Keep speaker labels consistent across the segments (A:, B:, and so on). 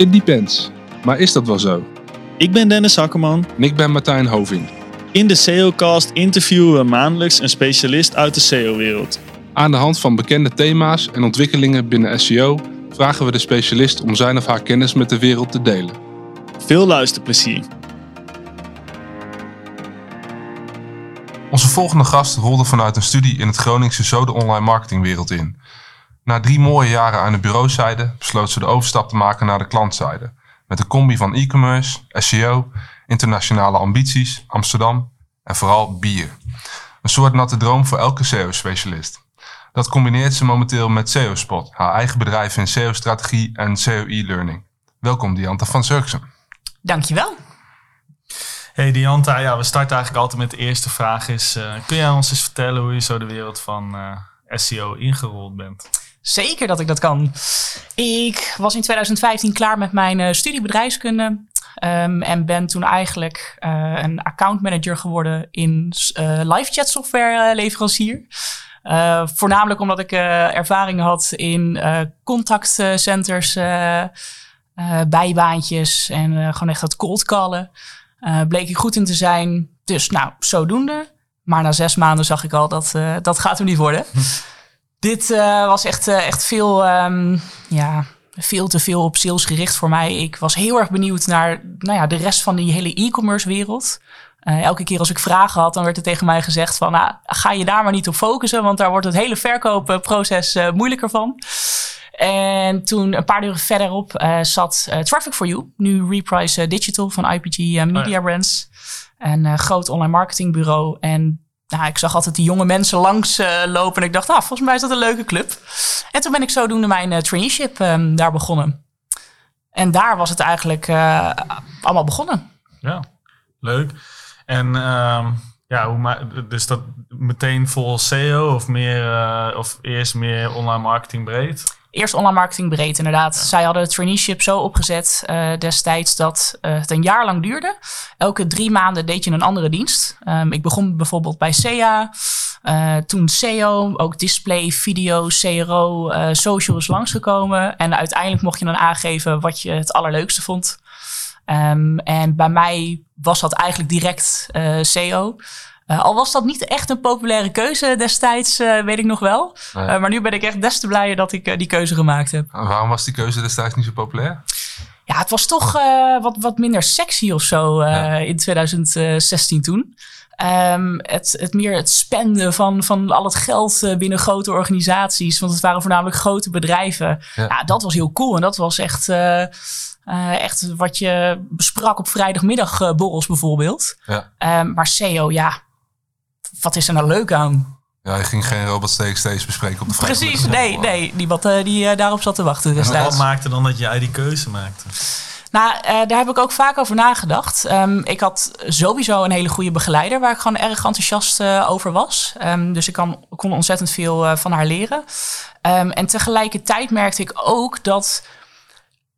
A: It depends. Maar is dat wel zo?
B: Ik ben Dennis Hakkerman.
A: En ik ben Martijn Hoving.
B: In de SEOcast interviewen we maandelijks een specialist uit de SEO-wereld.
A: Aan de hand van bekende thema's en ontwikkelingen binnen SEO vragen we de specialist om zijn of haar kennis met de wereld te delen.
B: Veel luisterplezier.
A: Onze volgende gast rolde vanuit een studie in het Groningse zo de online marketingwereld in. Na drie mooie jaren aan de bureauzijde besloot ze de overstap te maken naar de klantzijde. Met een combi van e-commerce, SEO, internationale ambities, Amsterdam en vooral bier. Een soort natte droom voor elke SEO-specialist. Dat combineert ze momenteel met SEO-Spot, haar eigen bedrijf in SEO-strategie en SEO-e-learning. Welkom Dianta van Zurksen.
C: Dankjewel.
B: Hey Dianta, ja, we starten eigenlijk altijd met de eerste vraag is, uh, kun jij ons eens vertellen hoe je zo de wereld van uh, SEO ingerold bent?
C: Zeker dat ik dat kan. Ik was in 2015 klaar met mijn uh, studie bedrijfskunde. Um, en ben toen eigenlijk uh, een accountmanager geworden in uh, live chat software leverancier. voornamelijk omdat ik ervaring had in contactcenters, bijbaantjes en gewoon echt het cold callen. bleek ik goed in te zijn. Dus nou, zodoende. Maar na zes maanden zag ik al dat dat gaat hem niet worden. Dit uh, was echt, uh, echt veel, um, ja, veel te veel op sales gericht voor mij. Ik was heel erg benieuwd naar nou ja, de rest van die hele e-commerce wereld. Uh, elke keer als ik vragen had, dan werd er tegen mij gezegd van... Nou, ga je daar maar niet op focussen, want daar wordt het hele verkoopproces moeilijker van. En toen een paar uur verderop zat Traffic for You, nu Reprise Digital van IPG Media oh ja. Brands. Een groot online marketingbureau. En nou, ik zag altijd die jonge mensen langs uh, lopen. En ik dacht, ah, volgens mij is dat een leuke club. En toen ben ik zodoende mijn uh, traineeship um, daar begonnen. En daar was het eigenlijk uh, allemaal begonnen.
B: Ja, leuk. En um, ja, hoe dus dat meteen vol SEO of, meer, of eerst meer online marketing breed?
C: Eerst online marketing breed, inderdaad. Zij hadden het traineeship zo opgezet uh, destijds dat uh, het een jaar lang duurde. Elke drie maanden deed je een andere dienst. Um, ik begon bijvoorbeeld bij SEA. Uh, toen SEO, ook display, video, CRO, social is langsgekomen. En uiteindelijk mocht je dan aangeven wat je het allerleukste vond. Um, en bij mij was dat eigenlijk direct SEO. Uh, al was dat niet echt een populaire keuze destijds, uh, weet ik nog wel. Nee. Uh, maar nu ben ik echt des te blijer dat ik die keuze gemaakt heb.
A: waarom was die keuze destijds niet zo populair?
C: Ja, het was toch wat, wat minder sexy of zo ja. in 2016 toen. Um, het, het meer het spenden van, van al het geld binnen grote organisaties. Want het waren voornamelijk grote bedrijven. Ja, ja dat was heel cool. En dat was echt, echt wat je besprak op vrijdagmiddagborrels bijvoorbeeld. Ja. Um, maar SEO, ja, wat is er nou leuk aan?
A: Ja, je ging geen robot steeds bespreken op de
C: vrijdag. Precies, nee, nee. Niemand uh, die uh, daarop zat te wachten.
B: En wat maakte dan dat jij die keuze maakte?
C: Nou, uh, daar heb ik ook vaak over nagedacht. Um, ik had sowieso een hele goede begeleider waar ik gewoon erg enthousiast over was. Um, dus ik kan, kon ontzettend veel van haar leren. Um, en tegelijkertijd merkte ik ook dat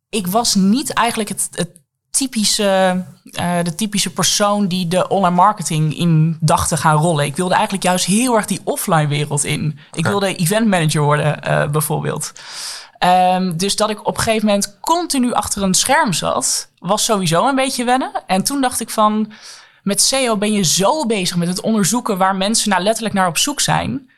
C: ik was niet eigenlijk het, het typische, uh, de typische persoon die de online marketing in dacht te gaan rollen. Ik wilde eigenlijk juist heel erg die offline wereld in. Ik wilde event manager worden, uh, bijvoorbeeld. Um, dus dat ik op een gegeven moment continu achter een scherm zat, was sowieso een beetje wennen. En toen dacht ik van, met SEO ben je zo bezig met het onderzoeken waar mensen nou letterlijk naar op zoek zijn.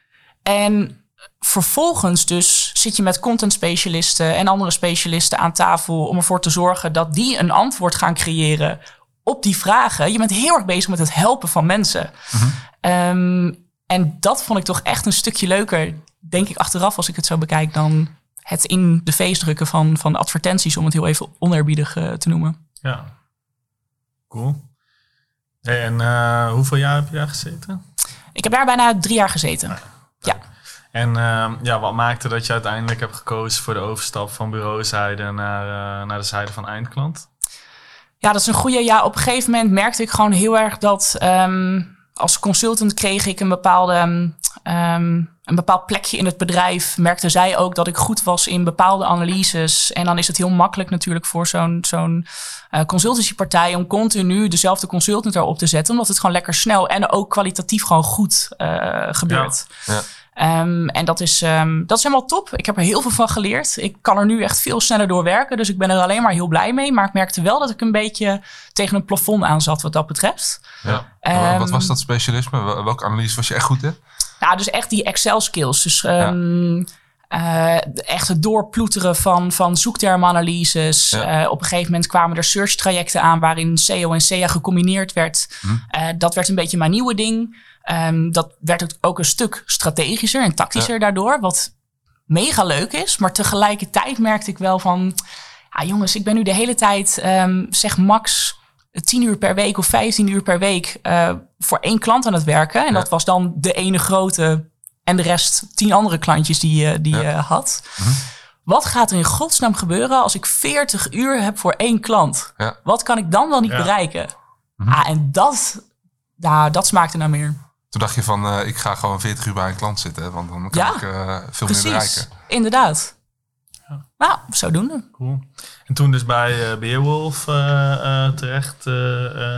C: En vervolgens dus zit je met content specialisten en andere specialisten aan tafel om ervoor te zorgen dat die een antwoord gaan creëren op die vragen. Je bent heel erg bezig met het helpen van mensen. Mm um, en dat vond ik toch echt een stukje leuker, denk ik achteraf als ik het zo bekijk, dan het in de feest drukken van, van advertenties, om het heel even oneerbiedig uh, te noemen.
B: Ja, cool. Hey, en uh, hoeveel jaar heb je daar gezeten?
C: Ik heb daar bijna drie jaar gezeten. ja. ja.
B: En uh, ja, wat maakte dat je uiteindelijk hebt gekozen voor de overstap van bureauzijde naar, uh, naar de zijde van eindklant?
C: Ja, dat is een goede. Ja, op een gegeven moment merkte ik gewoon heel erg dat um, als consultant kreeg ik een bepaalde. Um, een bepaald plekje in het bedrijf. Merkte zij ook dat ik goed was in bepaalde analyses. En dan is het heel makkelijk natuurlijk voor zo'n zo'n uh, consultancypartij om continu dezelfde consultant erop te zetten. Omdat het gewoon lekker snel en ook kwalitatief gewoon goed uh, gebeurt. Ja. ja. Ehm, en dat is, um, dat is helemaal top. Ik heb er heel veel van geleerd. Ik kan er nu echt veel sneller door werken. Dus ik ben er alleen maar heel blij mee. Maar ik merkte wel dat ik een beetje tegen een plafond aan zat wat dat betreft.
A: Ja. wat was dat specialisme? Welke analyse was je echt goed in?
C: Nou, dus echt die Excel skills. Dus uh, echt het doorploeteren van, van zoektermanalyses. Uh, op een gegeven moment kwamen er search trajecten aan waarin SEO en SEA gecombineerd werd. Hm. Uh, dat werd een beetje mijn nieuwe ding. Um, dat werd ook een stuk strategischer en tactischer daardoor. Wat mega leuk is. Maar tegelijkertijd merkte ik wel van... Ja, jongens, ik ben nu de hele tijd, um, zeg max 10 uur per week of 15 uur per week... voor één klant aan het werken. En dat was dan de ene grote en de rest tien andere klantjes die, je die je had. Mhm. Wat gaat er in godsnaam gebeuren als ik 40 uur heb voor één klant? Ja. Wat kan ik dan wel niet bereiken? Mhm. Ah, en dat, nou, dat smaakte naar meer.
A: Toen dacht je van, uh, ik ga gewoon 40 uur bij een klant zitten, want dan kan ik uh, veel meer bereiken.
C: Inderdaad. Ja. Nou, zodoende.
B: Cool. En toen dus bij uh, Beerwolf terecht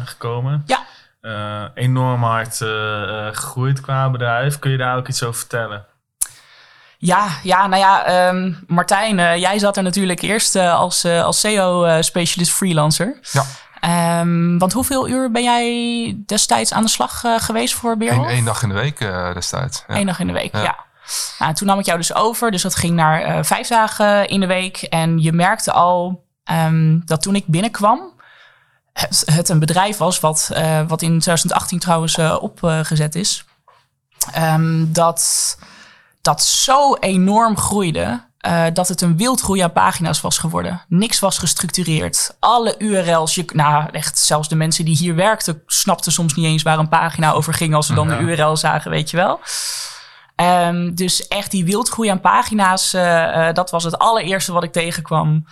B: gekomen.
C: Ja
B: uh, enorm hard uh, gegroeid qua bedrijf. Kun je daar ook iets over vertellen?
C: Ja, ja nou ja, um, Martijn, uh, jij zat er natuurlijk eerst als, als SEO-specialist freelancer.
A: Ja.
C: Um, want hoeveel uur ben jij destijds aan de slag geweest voor Beerwolf?
A: Eén dag in de week destijds.
C: Ja. Eén dag in de week, ja. Nou, toen nam ik jou dus over, dus dat ging naar vijf dagen in de week. En je merkte al um, dat toen ik binnenkwam, het, het een bedrijf was wat, wat in 2018 trouwens opgezet is. Um, dat dat zo enorm groeide. Uh, dat het een wildgroei aan pagina's was geworden. Niks was gestructureerd. Alle URL's, je, nou echt, zelfs de mensen die hier werkten, snapten soms niet eens waar een pagina over ging als ze dan de URL zagen, weet je wel. Um, dus echt die wildgroei aan pagina's, uh, dat was het allereerste wat ik tegenkwam.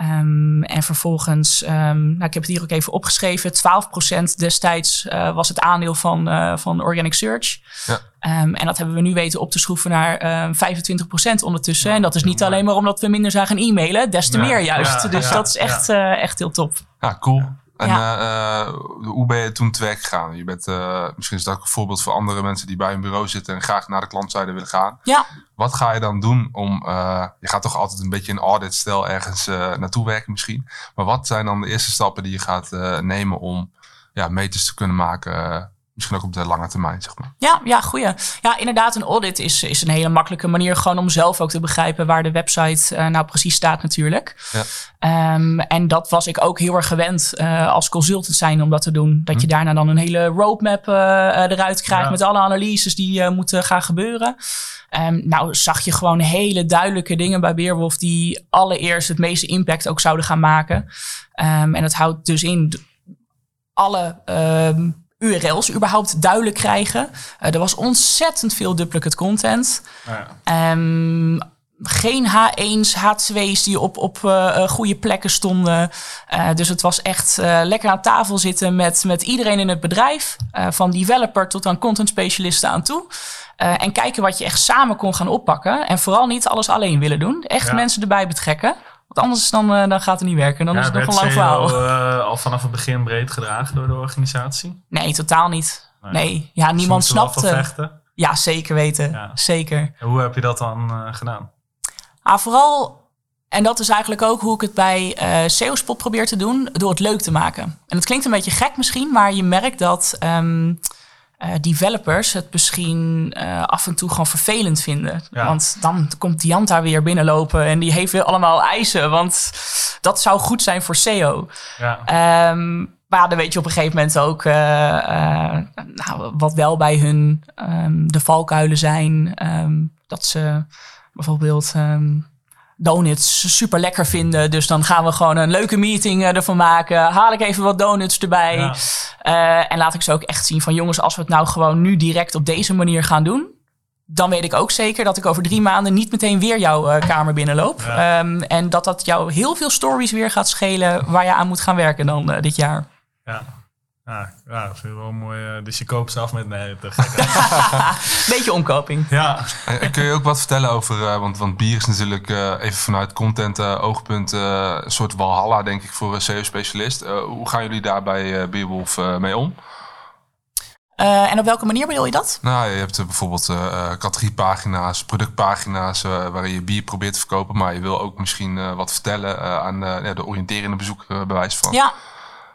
C: Um, en vervolgens, um, nou, ik heb het hier ook even opgeschreven, 12% destijds uh, was het aandeel van, uh, van Organic Search. Ja. Um, en dat hebben we nu weten op te schroeven naar 25% ondertussen. Ja, en dat is niet alleen maar omdat we minder zagen e-mailen, des te meer juist. dus dat is echt, uh, echt heel top.
A: Ja, cool. En ja. uh, hoe ben je toen te werk gegaan? Je bent, uh, misschien is dat ook een voorbeeld voor andere mensen die bij een bureau zitten en graag naar de klantzijde willen gaan.
C: Ja.
A: Wat ga je dan doen om, uh, je gaat toch altijd een beetje een auditstijl ergens naartoe werken misschien. Maar wat zijn dan de eerste stappen die je gaat nemen om ja, meters te kunnen maken Misschien ook op de lange termijn, zeg maar.
C: Ja, ja, goeie. Ja, inderdaad, een audit is, is een hele makkelijke manier gewoon om zelf ook te begrijpen waar de website uh, nou precies staat natuurlijk. Ja. Um, en dat was ik ook heel erg gewend uh, als consultant zijn om dat te doen. Dat je hm. daarna dan een hele roadmap uh, eruit krijgt met alle analyses die moeten gaan gebeuren. Um, nou zag je gewoon hele duidelijke dingen bij Beerwolf die allereerst het meeste impact ook zouden gaan maken. Um, en dat houdt dus in alle URL's überhaupt duidelijk krijgen. Uh, er was ontzettend veel duplicate content. Ja. Um, geen H1's, H2's die op, op uh, goede plekken stonden. Uh, dus het was echt uh, lekker aan tafel zitten met, met iedereen in het bedrijf. van developer tot aan content specialisten aan toe. en kijken wat je echt samen kon gaan oppakken. En vooral niet alles alleen willen doen. Echt ja. mensen erbij betrekken. Want anders dan, uh, dan gaat het niet werken. Dan ja, is het nog een lang verhaal.
B: Uh, al vanaf het begin breed gedragen door de organisatie?
C: Nee, totaal niet. Nee, nee. ja, niemand snapte. Ja, zeker weten. Ja. Zeker.
B: En hoe heb je dat dan uh, gedaan?
C: Ah, vooral, en dat is eigenlijk ook hoe ik het bij uh, SEO-spot probeer te doen, door het leuk te maken. En het klinkt een beetje gek misschien, maar je merkt dat um, uh, developers het misschien uh, af en toe gewoon vervelend vinden. Ja. Want dan komt Jan daar weer binnenlopen en die heeft weer allemaal eisen. Want dat zou goed zijn voor SEO. Ja. Um, maar dan weet je op een gegeven moment ook uh, nou, wat wel bij hun um, de valkuilen zijn. Um, dat ze bijvoorbeeld donuts super lekker vinden. Dus dan gaan we gewoon een leuke meeting uh, ervan maken. Haal ik even wat donuts erbij. Ja. Uh, en laat ik ze ook echt zien van jongens, als we het nou gewoon nu direct op deze manier gaan doen. Dan weet ik ook zeker dat ik over drie maanden niet meteen weer jouw uh, kamer binnenloop. Ja. Um, en dat dat jou heel veel stories weer gaat schelen waar je aan moet gaan werken dan dit jaar.
B: Ja. Ja, ja, dat vind ik wel mooi. Eh, dus je koopt ze af met nee, te
C: Beetje omkoping.
B: Ja.
A: En, kun je ook wat vertellen over, uh, want, want bier is natuurlijk uh, even vanuit content oogpunt een soort walhalla denk ik voor een SEO-specialist. hoe gaan jullie daar bij Beerwolf mee om?
C: Uh, en op welke manier bedoel je dat?
A: Nou, je hebt bijvoorbeeld uh, categoriepagina's, productpagina's uh, waarin je bier probeert te verkopen, maar je wil ook misschien wat vertellen aan de oriënterende bezoeker, bewijs van.
C: Ja.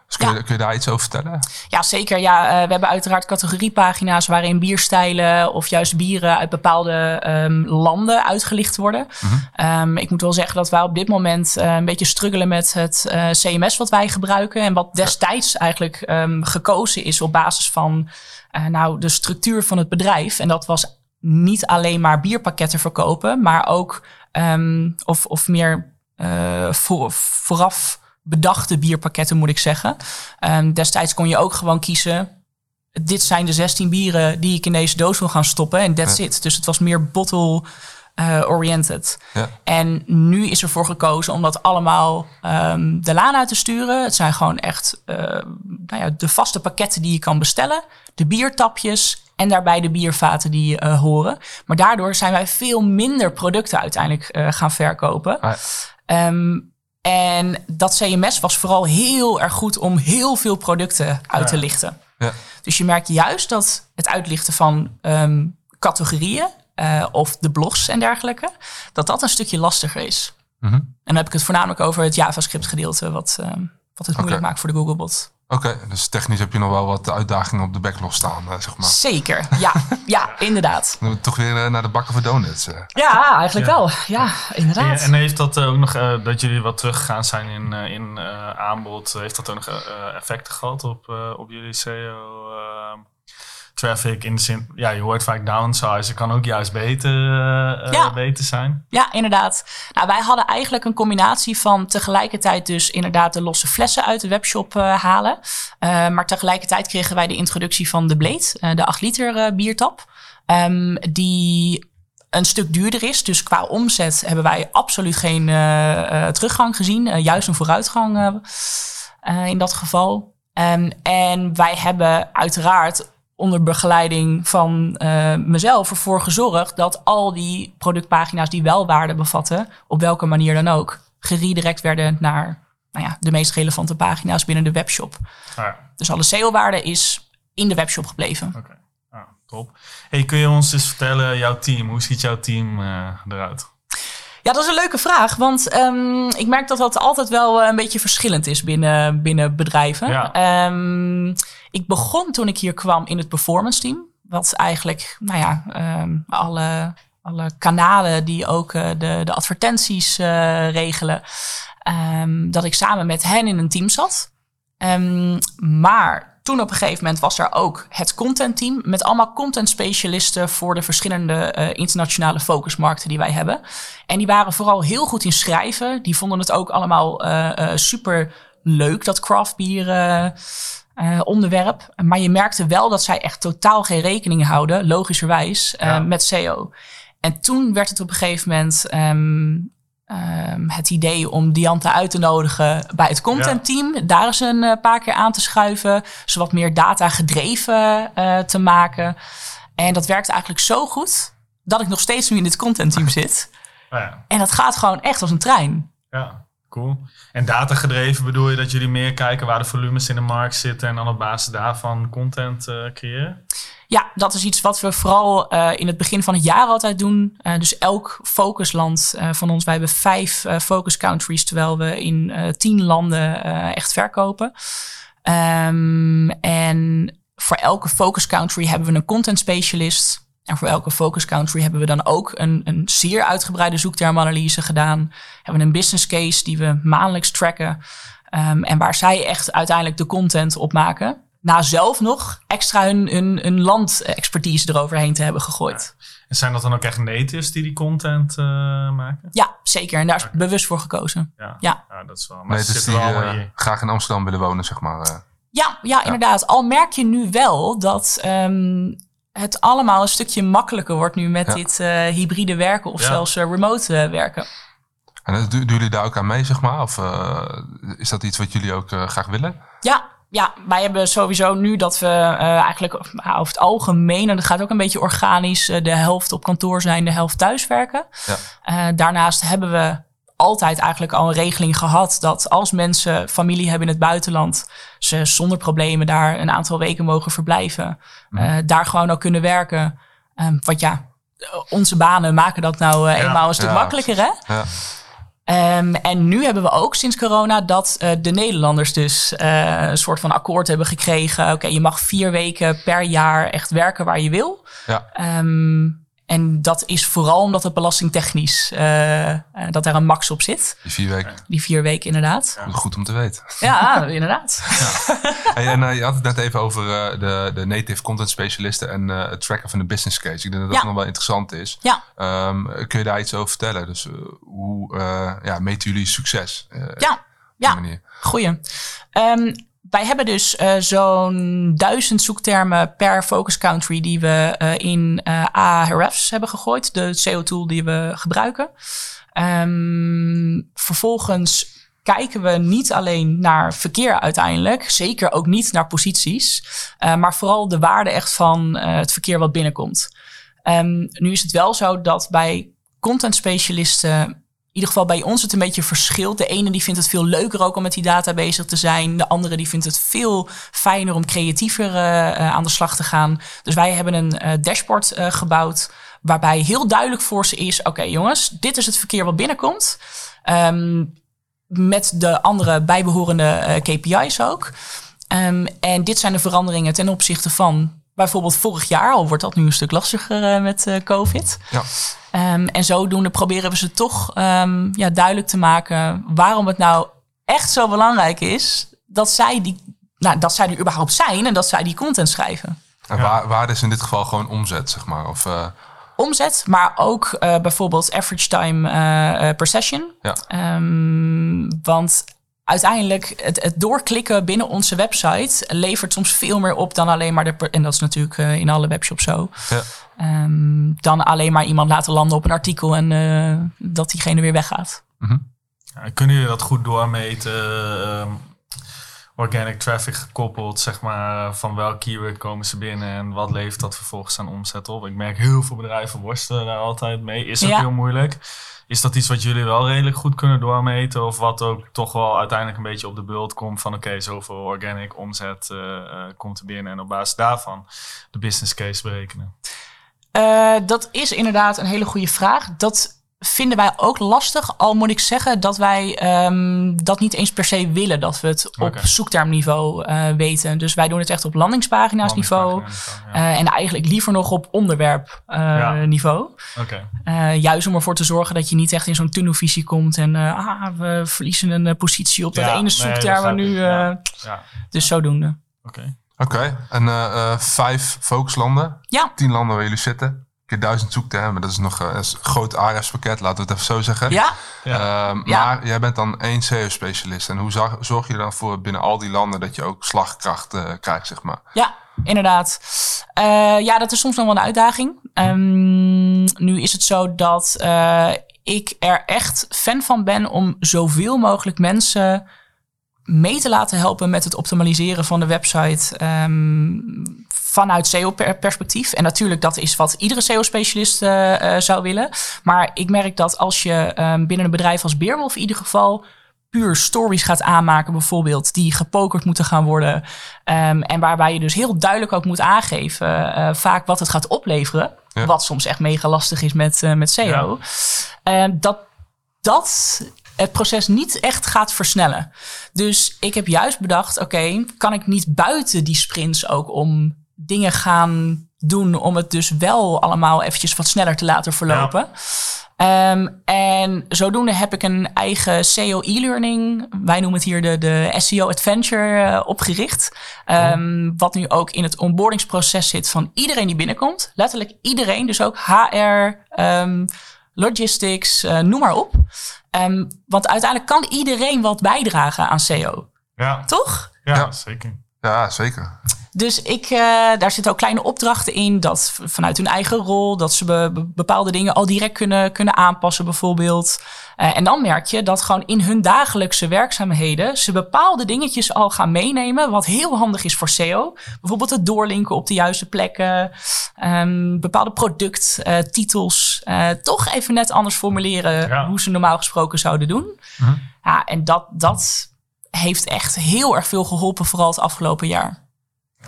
A: Dus kun, je, kun, je, daar iets over vertellen?
C: Ja, zeker. Ja, uh, we hebben uiteraard categoriepagina's waarin bierstijlen of juist bieren uit bepaalde um, landen uitgelicht worden. Mm -hmm. um, ik moet wel zeggen dat wij op dit moment uh, een beetje struggelen met het uh, CMS wat wij gebruiken. En wat destijds eigenlijk um, gekozen is op basis van nou, de structuur van het bedrijf. En dat was niet alleen maar bierpakketten verkopen, maar ook of, of meer voor, vooraf bedachte bierpakketten, moet ik zeggen. Um, destijds kon je ook gewoon kiezen. Dit zijn de 16 bieren die ik in deze doos wil gaan stoppen. En that's it. Dus het was meer bottle uh, oriented. Ja. En nu is ervoor gekozen om dat allemaal um, de laan uit te sturen. Het zijn gewoon echt uh, nou ja, de vaste pakketten die je kan bestellen. De biertapjes en daarbij de biervaten die uh, horen. Maar daardoor zijn wij veel minder producten uiteindelijk gaan verkopen. Ah, um, en dat CMS was vooral heel erg goed om heel veel producten uit te lichten. Ja. Dus je merkt juist dat het uitlichten van um, categorieën uh, of de blogs en dergelijke, dat dat een stukje lastiger is. Mm -hmm. En dan heb ik het voornamelijk over het JavaScript gedeelte, wat, um, wat het moeilijk maakt voor de Googlebot.
A: Oké, dus technisch heb je nog wel wat uitdagingen op de backlog staan, eh, zeg maar.
C: Zeker, ja, ja, inderdaad.
A: Dan toch weer eh, naar de bakken voor donuts. Eh.
C: Ja, eigenlijk wel. Ja, inderdaad.
B: En, heeft dat ook nog, dat jullie wat teruggegaan zijn in, in aanbod, heeft dat ook nog effecten gehad op, op jullie SEO? Traffic in de zin, ja, je hoort vaak downsize, kan ook juist beter, uh, ja. beter zijn.
C: Ja, inderdaad. Nou, wij hadden eigenlijk een combinatie van tegelijkertijd dus inderdaad de losse flessen uit de webshop uh, halen. Uh, maar tegelijkertijd kregen wij de introductie van de Blade, de 8 liter biertap. Um, die een stuk duurder is. Dus qua omzet hebben wij absoluut geen teruggang gezien. juist een vooruitgang in dat geval. Um, en wij hebben uiteraard onder begeleiding van uh, mezelf ervoor gezorgd dat al die productpagina's die wel waarde bevatten, op welke manier dan ook, geredirect werden naar nou ja, de meest relevante pagina's binnen de webshop. Ja. Dus alle SEO-waarde is in de webshop gebleven.
B: Oké, okay. ah, top. Hey, kun je ons eens vertellen, jouw team, hoe ziet jouw team uh, eruit?
C: Ja, dat is een leuke vraag. Want um, ik merk dat dat altijd wel een beetje verschillend is binnen, binnen bedrijven. Ja. Um, ik begon toen ik hier kwam in het performance team. Wat eigenlijk, nou ja, um, alle, alle kanalen die ook uh, de, de advertenties uh, regelen. dat ik samen met hen in een team zat. maar toen op een gegeven moment was er ook het contentteam met allemaal content specialisten voor de verschillende uh, internationale focusmarkten die wij hebben. En die waren vooral heel goed in schrijven. Die vonden het ook allemaal uh, uh, super leuk, dat craftbier onderwerp. Maar je merkte wel dat zij echt totaal geen rekening houden, logischerwijs, ja. met SEO. En toen werd het op een gegeven moment um, Um, het idee om Diante uit te nodigen bij het contentteam. Ja. Daar eens een uh, paar keer aan te schuiven. Ze wat meer data gedreven uh, te maken. En dat werkt eigenlijk zo goed dat ik nog steeds nu in dit contentteam zit. Oh ja. En dat gaat gewoon echt als een trein.
B: Ja, cool. En data gedreven bedoel je dat jullie meer kijken waar de volumes in de markt zitten en dan op basis daarvan content uh, creëren?
C: Ja, dat is iets wat we vooral uh, in het begin van het jaar altijd doen. Uh, dus elk focusland van ons, wij hebben vijf focus countries, terwijl we in tien landen echt verkopen. Um, en voor elke focus country hebben we een content specialist. En voor elke focus country hebben we dan ook een, een zeer uitgebreide zoektermanalyse gedaan. Hebben we een business case die we maandelijks tracken. Um, en waar zij echt uiteindelijk de content op maken na zelf nog extra hun, hun, hun landexpertise eroverheen te hebben gegooid.
B: En zijn dat dan ook echt natives die die content uh, maken?
C: Ja, zeker. En daar is okay. bewust voor gekozen.
B: Ja, ja. ja dat is wel. Maar
A: natives die uh, graag in Amsterdam willen wonen, zeg maar. Uh.
C: Ja, ja, inderdaad. Al merk je nu wel dat um, het allemaal een stukje makkelijker wordt nu met dit hybride werken of zelfs remote werken.
A: En doen jullie daar ook aan mee, zeg maar? Of is dat iets wat jullie ook graag willen?
C: Ja, ja, wij hebben sowieso nu dat we uh, eigenlijk over het algemeen, en dat gaat ook een beetje organisch, uh, de helft op kantoor zijn, de helft thuiswerken. Ja. Daarnaast hebben we altijd eigenlijk al een regeling gehad dat als mensen familie hebben in het buitenland, ze zonder problemen daar een aantal weken mogen verblijven, uh, daar gewoon ook kunnen werken. Um, want ja, onze banen maken dat nou uh, eenmaal een stuk makkelijker, hè? Ja. Um, en nu hebben we ook sinds corona dat uh, de Nederlanders dus uh, een soort van akkoord hebben gekregen. Oké, je mag vier weken per jaar echt werken waar je wil. Ja. Um, en dat is vooral omdat het belastingtechnisch, uh, dat er een max op zit.
A: Die vier weken.
C: Die vier weken, inderdaad.
A: Goed om te weten.
C: Ja, inderdaad. Ja.
A: en uh, je had het net even over uh, de, de native content specialisten en het tracken van de business case. Ik denk dat dat nog wel interessant is. Ja. Um, kun je daar iets over vertellen? Dus hoe ja, meten jullie succes?
C: ja, ja. goeie. Um, wij hebben dus uh, zo'n duizend zoektermen per focus country die we uh, in uh, hebben gegooid, de SEO-tool die we gebruiken. Um, vervolgens kijken we niet alleen naar verkeer uiteindelijk, zeker ook niet naar posities, maar vooral de waarde echt van het verkeer wat binnenkomt. Um, nu is het wel zo dat bij content specialisten in ieder geval bij ons het een beetje verschilt. De ene die vindt het veel leuker ook om met die data bezig te zijn. De andere die vindt het veel fijner om creatiever uh, aan de slag te gaan. Dus wij hebben een uh, dashboard gebouwd waarbij heel duidelijk voor ze is: oké jongens, dit is het verkeer wat binnenkomt. Um, met de andere bijbehorende KPI's ook. Um, en dit zijn de veranderingen ten opzichte van bijvoorbeeld vorig jaar, al wordt dat nu een stuk lastiger met COVID. Ja. Um, en zodoende proberen we ze toch um, ja, duidelijk te maken waarom het nou echt zo belangrijk is dat zij, die, nou, dat zij er überhaupt zijn en dat zij die content schrijven.
A: En waar, waar is in dit geval gewoon omzet, zeg maar? Of, uh...
C: Omzet, maar ook uh, bijvoorbeeld average time uh, per session. Ja. Um, want uiteindelijk het, het, doorklikken binnen onze website levert soms veel meer op dan alleen maar de. En dat is natuurlijk in alle webshops zo. Ja. Um, dan alleen maar iemand laten landen op een artikel en uh, dat diegene weer weggaat.
B: Mm -hmm. ja, kunnen jullie dat goed doormeten? Um, organic traffic gekoppeld, zeg maar, van welk keyword komen ze binnen en wat levert dat vervolgens aan omzet op? Ik merk heel veel bedrijven worstelen daar altijd mee. Is ook ja. heel moeilijk. Is dat iets wat jullie wel redelijk goed kunnen doormeten? Of wat ook toch wel uiteindelijk een beetje op de bult komt van oké, zoveel organic omzet uh, uh, komt er binnen en op basis daarvan de business case berekenen?
C: Uh, dat is inderdaad een hele goede vraag. Dat vinden wij ook lastig. Al moet ik zeggen dat wij um, dat niet eens per se willen. Dat we het okay. op zoektermniveau uh, weten. Dus wij doen het echt op landingspagina's niveau. Ja. Uh, en eigenlijk liever nog op onderwerp ja. niveau. Okay. juist om ervoor te zorgen dat je niet echt in zo'n tunnelvisie komt. En ah, we verliezen een positie op dat ja, ene zoekterm nee, nu. Dus zodoende.
A: Oké. Oké, en uh, vijf focuslanden. Ja. Tien landen waar jullie zitten. Keer duizend zoektermen. Dat is nog uh, een groot ARS-pakket, laten we het even zo zeggen. Ja. ja. Uh, ja. Maar jij bent dan één SEO-specialist. En hoe zorg, zorg je dan voor binnen al die landen dat je ook slagkracht krijgt, zeg maar?
C: Ja, inderdaad. ja, dat is soms nog wel een uitdaging. Um, nu is het zo dat ik er echt fan van ben om zoveel mogelijk mensen mee te laten helpen met het optimaliseren van de website um, vanuit SEO-perspectief. En natuurlijk, dat is wat iedere SEO-specialist uh, uh, zou willen. Maar ik merk dat als je um, binnen een bedrijf als Beerwolf in ieder geval puur stories gaat aanmaken, bijvoorbeeld, die gepokerd moeten gaan worden. Um, en waarbij je dus heel duidelijk ook moet aangeven, uh, vaak wat het gaat opleveren. Ja. Wat soms echt mega lastig is met, met SEO. Ja. dat dat het proces niet echt gaat versnellen. Dus ik heb juist bedacht, oké, okay, kan ik niet buiten die sprints ook om dingen gaan doen om het dus wel allemaal eventjes wat sneller te laten verlopen. Ja. Um, en zodoende heb ik een eigen SEO e-learning. Wij noemen het hier de, de SEO Adventure uh, opgericht. Um, wat nu ook in het onboardingsproces zit van iedereen die binnenkomt. Letterlijk iedereen, dus ook HR, um, ehm, logistics, uh, noem maar op. Um, want uiteindelijk kan iedereen wat bijdragen aan SEO. Ja. Toch?
B: Ja, ja. zeker.
A: Ja, zeker.
C: Dus ik, uh, daar zitten ook kleine opdrachten in. Dat vanuit hun eigen rol, dat ze be, bepaalde dingen al direct kunnen, kunnen aanpassen, bijvoorbeeld. Uh, en dan merk je dat gewoon in hun dagelijkse werkzaamheden ze bepaalde dingetjes al gaan meenemen. Wat heel handig is voor SEO. Bijvoorbeeld het doorlinken op de juiste plekken. Um, bepaalde producttitels. Uh, toch even net anders formuleren ja. hoe ze normaal gesproken zouden doen. -huh. Ja, en dat, dat heeft echt heel erg veel geholpen, vooral het afgelopen jaar.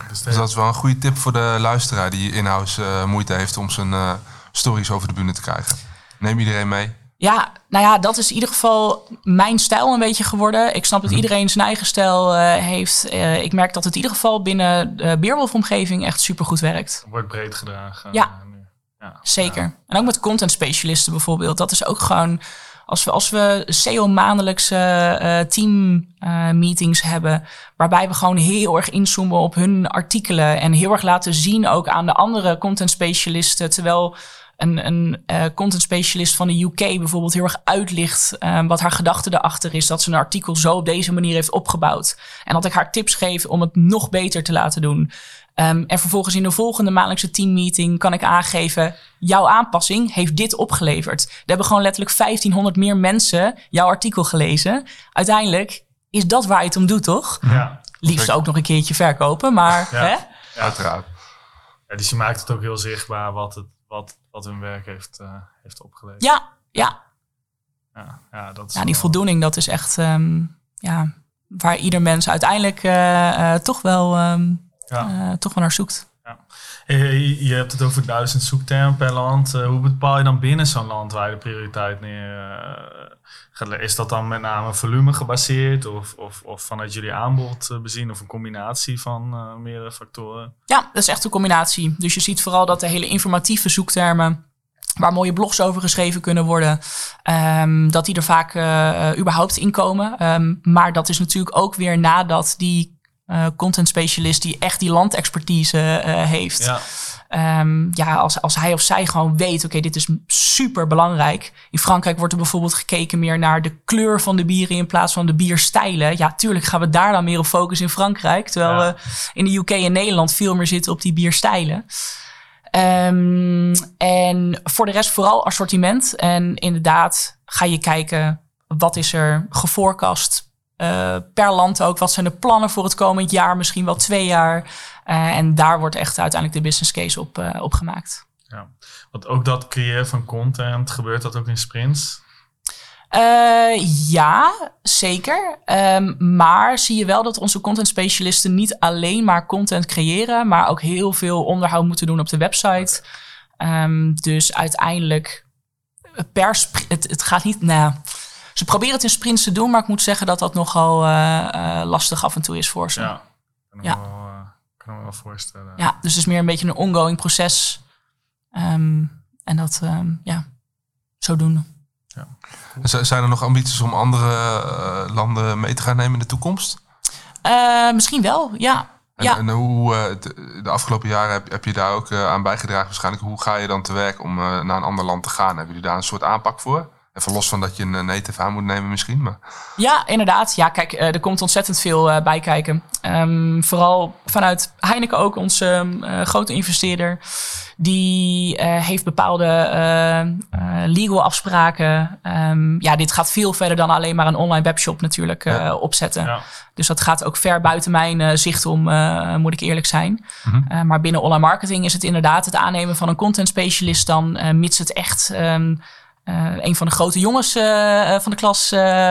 A: Dus, dat is wel een goede tip voor de luisteraar die in-house uh, moeite heeft om zijn uh, stories over de bühne te krijgen. Neem iedereen mee.
C: Ja, nou ja, dat is in ieder geval mijn stijl een beetje geworden. Ik snap dat iedereen zijn eigen stijl uh, heeft. ik merk dat het in ieder geval binnen de Beerwolf-omgeving echt supergoed werkt.
B: Wordt breed gedragen.
C: Ja, ja. zeker. Ja. En ook met content specialisten bijvoorbeeld. Dat is ook gewoon als we, als we SEO maandelijkse uh, team uh, meetings hebben, waarbij we gewoon heel erg inzoomen op hun artikelen en heel erg laten zien ook aan de andere content specialisten, terwijl een, een uh, content specialist van de UK bijvoorbeeld heel erg uitlicht um, wat haar gedachte erachter is, dat ze een artikel zo op deze manier heeft opgebouwd. En dat ik haar tips geef om het nog beter te laten doen. Um, en vervolgens in de volgende maandelijkse teammeeting kan ik aangeven: jouw aanpassing heeft dit opgeleverd. Er hebben gewoon letterlijk 1500 meer mensen jouw artikel gelezen. Uiteindelijk is dat waar je het om doet, toch?
B: Ja.
C: Liefst ook nog een keertje verkopen, maar.
B: Ja.
C: Hè?
B: Ja.
A: Uiteraard.
B: Ja, dus je maakt het ook heel zichtbaar wat, het, wat, wat hun werk heeft, uh, heeft opgeleverd.
C: Ja, ja.
B: Ja, ja, dat is
C: ja die
B: wel-
C: voldoening, dat is echt um, ja, waar ieder mens uiteindelijk uh, uh, toch, wel, um,
B: Ja.
C: toch wel naar zoekt.
B: Je, je hebt het over duizend zoektermen per land. Hoe bepaal je dan binnen zo'n land waar je de prioriteit neer Is dat dan met name volume gebaseerd of, of, of vanuit jullie aanbod uh, bezien of een combinatie van uh, meerdere factoren?
C: Ja, dat is echt een combinatie. Dus je ziet vooral dat de hele informatieve zoektermen waar mooie blogs over geschreven kunnen worden, um, dat die er vaak uh, überhaupt in komen. Um, maar dat is natuurlijk ook weer nadat die uh, content specialist die echt die landexpertise uh, heeft.
B: Ja.
C: Um, ja, als, als hij of zij gewoon weet, oké, okay, dit is super belangrijk. In Frankrijk wordt er bijvoorbeeld gekeken meer naar de kleur van de bieren in plaats van de bierstijlen. Ja, tuurlijk gaan we daar dan meer op focussen in Frankrijk. Terwijl ja. we in de UK en Nederland veel meer zitten op die bierstijlen. Um, en voor de rest vooral assortiment. En inderdaad ga je kijken, wat is er gevoorkast uh, per land ook. Wat zijn de plannen voor het komend jaar, misschien wel twee jaar. Uh, en daar wordt echt uiteindelijk de business case op, uh, op gemaakt.
B: Ja, want ook dat creëren van content, gebeurt dat ook in sprints?
C: Uh, ja, zeker. Um, maar zie je wel dat onze content specialisten niet alleen maar content creëren, maar ook heel veel onderhoud moeten doen op de website. Um, dus uiteindelijk per het, het gaat niet. Nou, ze proberen het in sprints te doen, maar ik moet zeggen dat dat nogal uh, uh, lastig af en toe is voor ze.
B: Ja. Kan me wel voorstellen.
C: Ja, dus het is meer een beetje een ongoing proces. Um, en dat, ja, zo doen.
B: Ja.
A: Cool. Zijn er nog ambities om andere uh, landen mee te gaan nemen in de toekomst?
C: Uh, misschien wel, ja.
A: En,
C: ja.
A: en hoe uh, de afgelopen jaren heb, heb je daar ook aan bijgedragen waarschijnlijk. Hoe ga je dan te werk om naar een ander land te gaan? Hebben jullie daar een soort aanpak voor? Even los van dat je een native aan moet nemen misschien. Maar...
C: Ja, inderdaad. Ja, kijk, er komt ontzettend veel bij kijken. Um, vooral vanuit Heineken ook, onze grote investeerder die uh, heeft bepaalde uh, uh, legal afspraken. Um, ja, dit gaat veel verder dan alleen maar een online webshop natuurlijk ja. opzetten.
B: Ja.
C: Dus dat gaat ook ver buiten mijn zicht om, moet ik eerlijk zijn.
A: Mhm.
C: Mm -hmm. maar binnen online marketing is het inderdaad het aannemen van een content specialist dan, mits het echt um, een van de grote jongens van de klas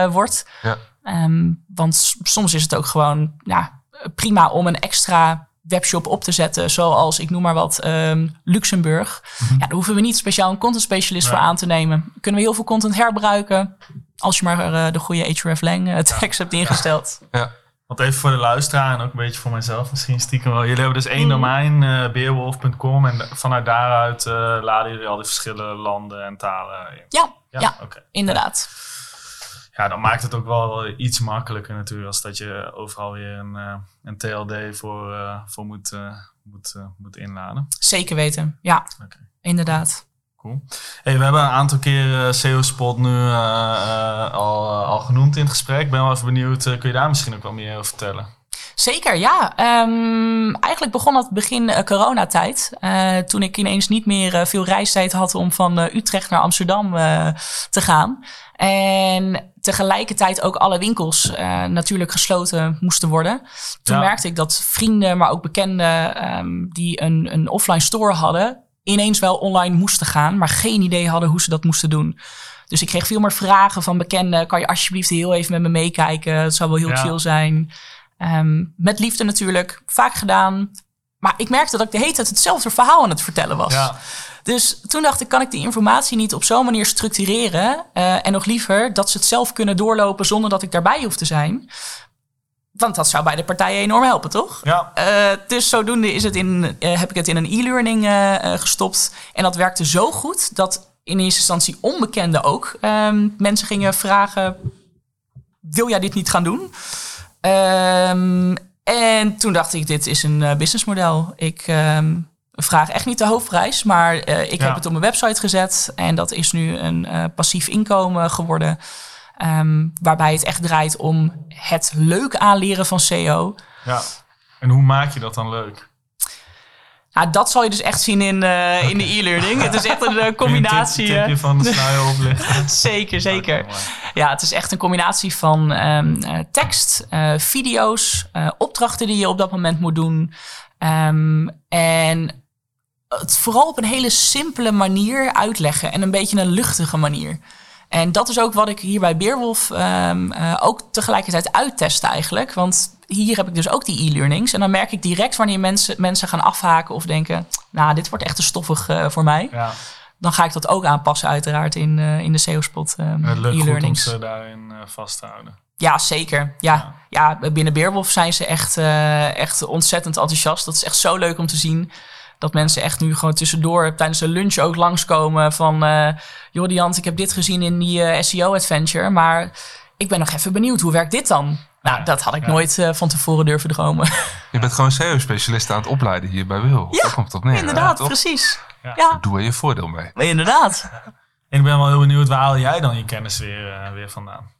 C: wordt.
A: Ja.
C: Um, want soms is het ook gewoon ja, prima om een extra webshop op te zetten, zoals ik noem maar wat um, Luxemburg. Mm -hmm. Ja, daar hoeven we niet speciaal een content specialist ja. voor aan te nemen. Kunnen we heel veel content herbruiken als je maar uh, de goede hreflang uh, ja. hebt ingesteld.
A: Ja.
B: Want even voor de luisteraar en ook een beetje voor mijzelf misschien stiekem wel. Jullie hebben dus één mm. domein, uh, beerwolf.com. En vanuit daaruit laden jullie al die verschillende landen en talen in.
C: Ja, ja,
B: ja? Okay.
C: inderdaad.
B: Ja, dan maakt het ook wel iets makkelijker natuurlijk als dat je overal weer een, uh, een TLD voor, voor moet, moet, moet inladen.
C: Zeker weten, ja.
B: Okay.
C: Inderdaad.
B: Cool. Hey, we hebben een aantal keer SEO-spot nu al, al genoemd in het gesprek. Ik ben wel even benieuwd, kun je daar misschien ook wel meer over vertellen?
C: Zeker, ja. Ehm, eigenlijk begon dat begin uh, coronatijd. Uh, toen ik ineens niet meer uh, veel reistijd had om van Utrecht naar Amsterdam te gaan. En tegelijkertijd ook alle winkels natuurlijk gesloten moesten worden. Toen ja. merkte ik dat vrienden, maar ook bekenden um, die een, een offline store hadden, ineens wel online moesten gaan, maar geen idee hadden hoe ze dat moesten doen. Dus ik kreeg veel meer vragen van bekenden. Kan je alsjeblieft heel even met me meekijken? Het zou wel heel chill zijn. Um, met liefde natuurlijk, vaak gedaan. Maar ik merkte dat ik de hele tijd hetzelfde verhaal aan het vertellen was. Ja. Dus toen dacht ik, kan ik die informatie niet op zo'n manier structureren? Uh, en nog liever dat ze het zelf kunnen doorlopen zonder dat ik daarbij hoef te zijn. Want dat zou beide partijen enorm helpen, toch?
B: Ja.
C: Uh, dus zodoende is het in, uh, heb ik het in een e-learning gestopt. En dat werkte zo goed dat in eerste instantie onbekenden ook um, mensen gingen vragen: Wil jij dit niet gaan doen? Um, en toen dacht ik, dit is een businessmodel. Ik um, vraag echt niet de hoofdprijs, maar ik ja. heb het op mijn website gezet. En dat is nu een passief inkomen geworden. Um, waarbij het echt draait om het leuk aanleren van SEO.
B: Ja, en hoe maak je dat dan leuk?
C: Nou, dat zal je dus echt zien in, uh, in de e-learning. Het is echt een uh, combinatie.
B: Een tipje van de sluier oplichten.
C: zeker, zeker. Ja, het is echt een combinatie van um, uh, tekst, video's, opdrachten die je op dat moment moet doen. Um, en het vooral op een hele simpele manier uitleggen en een beetje een luchtige manier. En dat is ook wat ik hier bij Beerwolf um, ook tegelijkertijd uittest eigenlijk. Want hier heb ik dus ook die e-learnings. En dan merk ik direct wanneer mensen, mensen gaan afhaken of denken... nou, dit wordt echt te stoffig uh, voor mij. Ja. Dan ga ik dat ook aanpassen uiteraard in, uh, in de SEO-spot um,
B: e-learnings. om ze daarin vast te houden.
C: Ja, zeker. Ja, ja. ja binnen Beerwolf zijn ze echt, echt ontzettend enthousiast. Dat is echt zo leuk om te zien dat mensen echt nu gewoon tussendoor tijdens de lunch ook langskomen van... Uh, Jordiant, ik heb dit gezien in die uh, SEO-adventure, maar ik ben nog even benieuwd, hoe werkt dit dan? Nou, dat had ik nooit uh, van tevoren durven dromen.
A: Je bent gewoon SEO-specialist aan het opleiden hier bij Wil. Ja, Daar komt het op neer.
C: inderdaad,
A: ja,
C: precies. Ja.
A: Doe er je voordeel mee.
C: Inderdaad.
B: en ik ben wel heel benieuwd, waar haal jij dan je kennis weer, weer vandaan?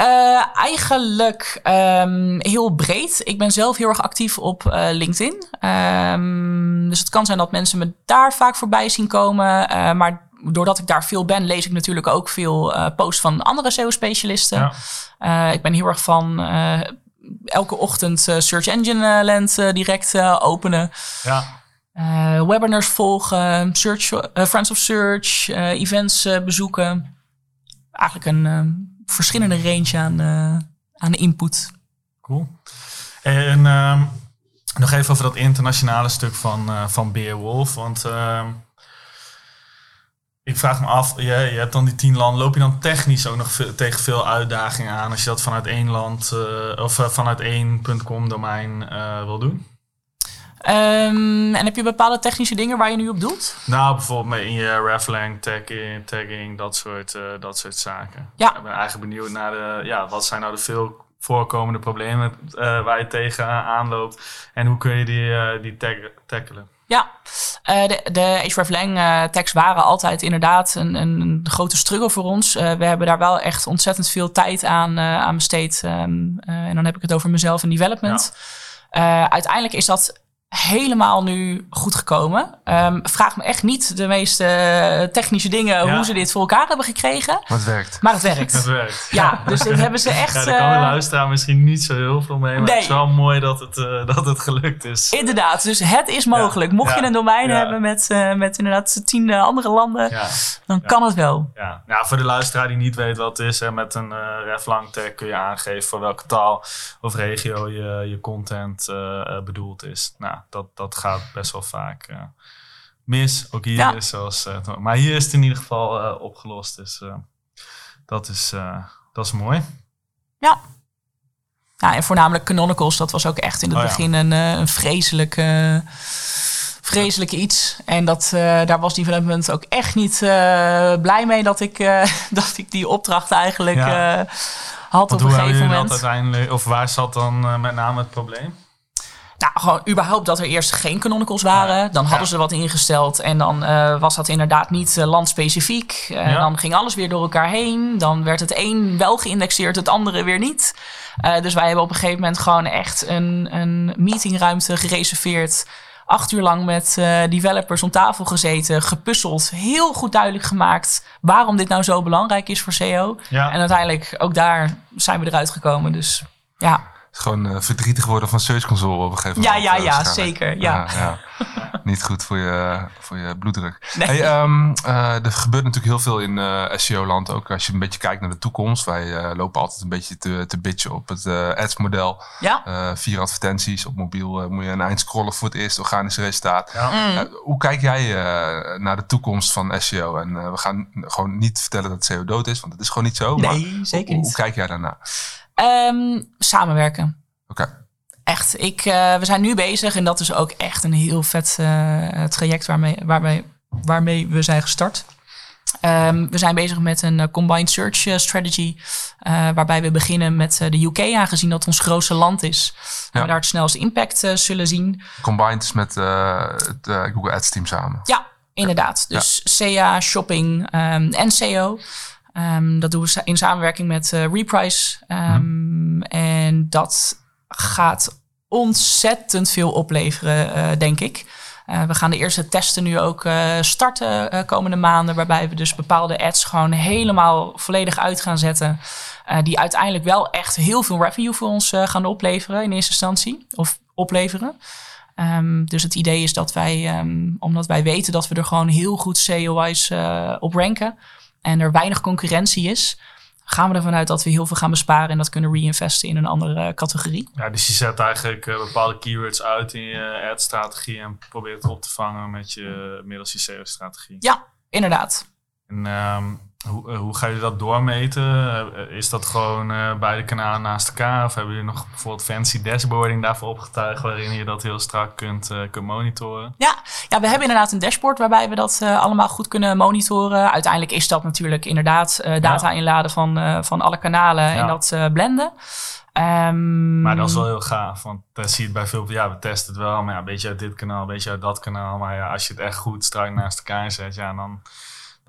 C: Uh, eigenlijk um, heel breed. Ik ben zelf heel erg actief op uh, LinkedIn. Um, dus het kan zijn dat mensen me daar vaak voorbij zien komen. Uh, maar doordat ik daar veel ben, lees ik natuurlijk ook veel posts van andere SEO-specialisten. Ja. ik ben heel erg van elke ochtend Search Engine Land direct openen.
B: Ja.
C: webinars volgen, search, Friends of Search, events bezoeken. Eigenlijk een verschillende range aan, uh, aan input.
B: Cool. En uh, nog even over dat internationale stuk van, uh, van Beerwolf. Want uh, ik vraag me af, je, je hebt dan die tien landen. Loop je dan technisch ook nog veel, tegen veel uitdagingen aan als je dat vanuit één land uh, of vanuit één .com domein wil doen?
C: Um, en heb je bepaalde technische dingen waar je nu op doet?
B: Nou, bijvoorbeeld in je reflang, tagging, tagging dat, soort, uh, dat soort zaken.
C: Ja.
B: Ik ben eigenlijk benieuwd naar de, ja, wat zijn nou de veel voorkomende problemen uh, waar je tegenaan loopt en hoe kun je die, uh, die tag tackelen?
C: Ja, de, de hreflang tags waren altijd inderdaad een, een grote struggle voor ons. we hebben daar wel echt ontzettend veel tijd aan, aan besteed. Um, en dan heb ik het over mezelf en development. Ja. uiteindelijk is dat helemaal nu goed gekomen. Um, vraag me echt niet de meeste technische dingen hoe ze dit voor elkaar hebben gekregen.
A: Maar het werkt.
C: Maar het werkt.
B: het werkt.
C: Ja, dus dat hebben ze echt. Ja,
B: daar kan de eh, luisteraar misschien niet zo heel veel mee. Maar nee. het is wel mooi dat het, uh, dat het gelukt is.
C: Inderdaad, dus het is mogelijk. Mocht je een domein hebben met, uh, met inderdaad tien andere landen, dan kan het wel.
B: Ja. ja, voor de luisteraar die niet weet wat het is, hè, met een ref lang tag kun je aangeven voor welke taal of regio je, je content bedoeld is. Nou, dat, dat gaat best wel vaak uh, mis. Ook hier ja. is zoals. Uh, maar hier is het in ieder geval uh, opgelost. Dus dat, is, dat is mooi.
C: Ja. Ja, en voornamelijk Canonicals, dat was ook echt in het oh, begin ja. een, een vreselijke vreselijk iets. En dat, uh, daar was development ook echt niet uh, blij mee dat ik, uh, dat ik die opdracht eigenlijk ja. had
B: Want
C: op een gegeven moment.
B: uiteindelijk, of waar zat dan met name het probleem?
C: Nou, gewoon überhaupt dat er eerst geen canonicals waren. Dan hadden ze wat ingesteld en dan uh, was dat inderdaad niet uh, landspecifiek. Uh, ja. Dan ging alles weer door elkaar heen. Dan werd het een wel geïndexeerd, het andere weer niet. Dus wij hebben op een gegeven moment gewoon echt een, een meetingruimte gereserveerd acht uur lang met developers om tafel gezeten, gepuzzeld, heel goed duidelijk gemaakt waarom dit nou zo belangrijk is voor SEO. Ja. En uiteindelijk ook daar zijn we eruit gekomen. Dus ja
A: gewoon uh, verdrietig worden van Search Console op een gegeven
C: moment. Ja, ja, ja, zeker. Ja. ja,
A: Niet goed voor je, voor je bloeddruk. Nee. Hey, um, uh, er gebeurt natuurlijk heel veel in uh, SEO-land ook. Als je een beetje kijkt naar de toekomst. Wij lopen altijd een beetje te, te bitchen op het ads-model. Ja. vier advertenties. Op mobiel moet je een eind scrollen voor het eerste organische resultaat. Ja. Mm. hoe kijk jij naar de toekomst van SEO? En we gaan gewoon niet vertellen dat SEO dood is, want dat is gewoon niet zo.
C: Nee, maar zeker
A: niet. Hoe, kijk jij daarnaar?
C: Um, samenwerken.
A: Oké.
C: Echt. Ik, uh, we zijn nu bezig en dat is ook echt een heel vet uh, traject waarmee, waarmee, waarmee we zijn gestart. Um, we zijn bezig met een uh, combined search strategy, waarbij we beginnen met de UK, aangezien dat ons grootste land is. Ja. we daar het snelste impact zullen zien.
A: Combined is met het Google Ads team samen.
C: Ja, inderdaad. Dus ja. CA, shopping um, en SEO. Um, dat doen we in samenwerking met uh, Reprise. Um, En dat gaat ontzettend veel opleveren, uh, denk ik. Uh, we gaan de eerste testen nu ook starten komende maanden. Waarbij we dus bepaalde ads gewoon helemaal volledig uit gaan zetten. die uiteindelijk wel echt heel veel revenue voor ons gaan opleveren in eerste instantie. Of opleveren. Um, dus het idee is dat wij, omdat wij weten dat we er gewoon heel goed SEO-wise op ranken en er weinig concurrentie is, gaan we ervan uit dat we heel veel gaan besparen en dat kunnen reinvesten in een andere categorie.
B: Ja, dus je zet eigenlijk uh, bepaalde keywords uit in je ad-strategie en probeert het op te vangen met je, middels je SEO-strategie.
C: Ja, inderdaad.
B: En um, hoe, eh, hoe ga je dat doormeten? Eh, is dat gewoon uh, beide kanalen naast elkaar? Of hebben jullie nog bijvoorbeeld fancy dashboarding daarvoor opgetuigd... waarin je dat heel strak kunt, uh, kunt monitoren?
C: Ja, ja, we hebben inderdaad een dashboard waarbij we dat allemaal goed kunnen monitoren. Uiteindelijk is dat natuurlijk inderdaad data inladen van, van alle kanalen en dat blenden.
B: Um, maar dat is wel heel gaaf, want dan zie je het bij veel... Ja, we testen het wel, maar ja, een beetje uit dit kanaal, een beetje uit dat kanaal. Maar ja, als je het echt goed strak naast elkaar zet, ja, dan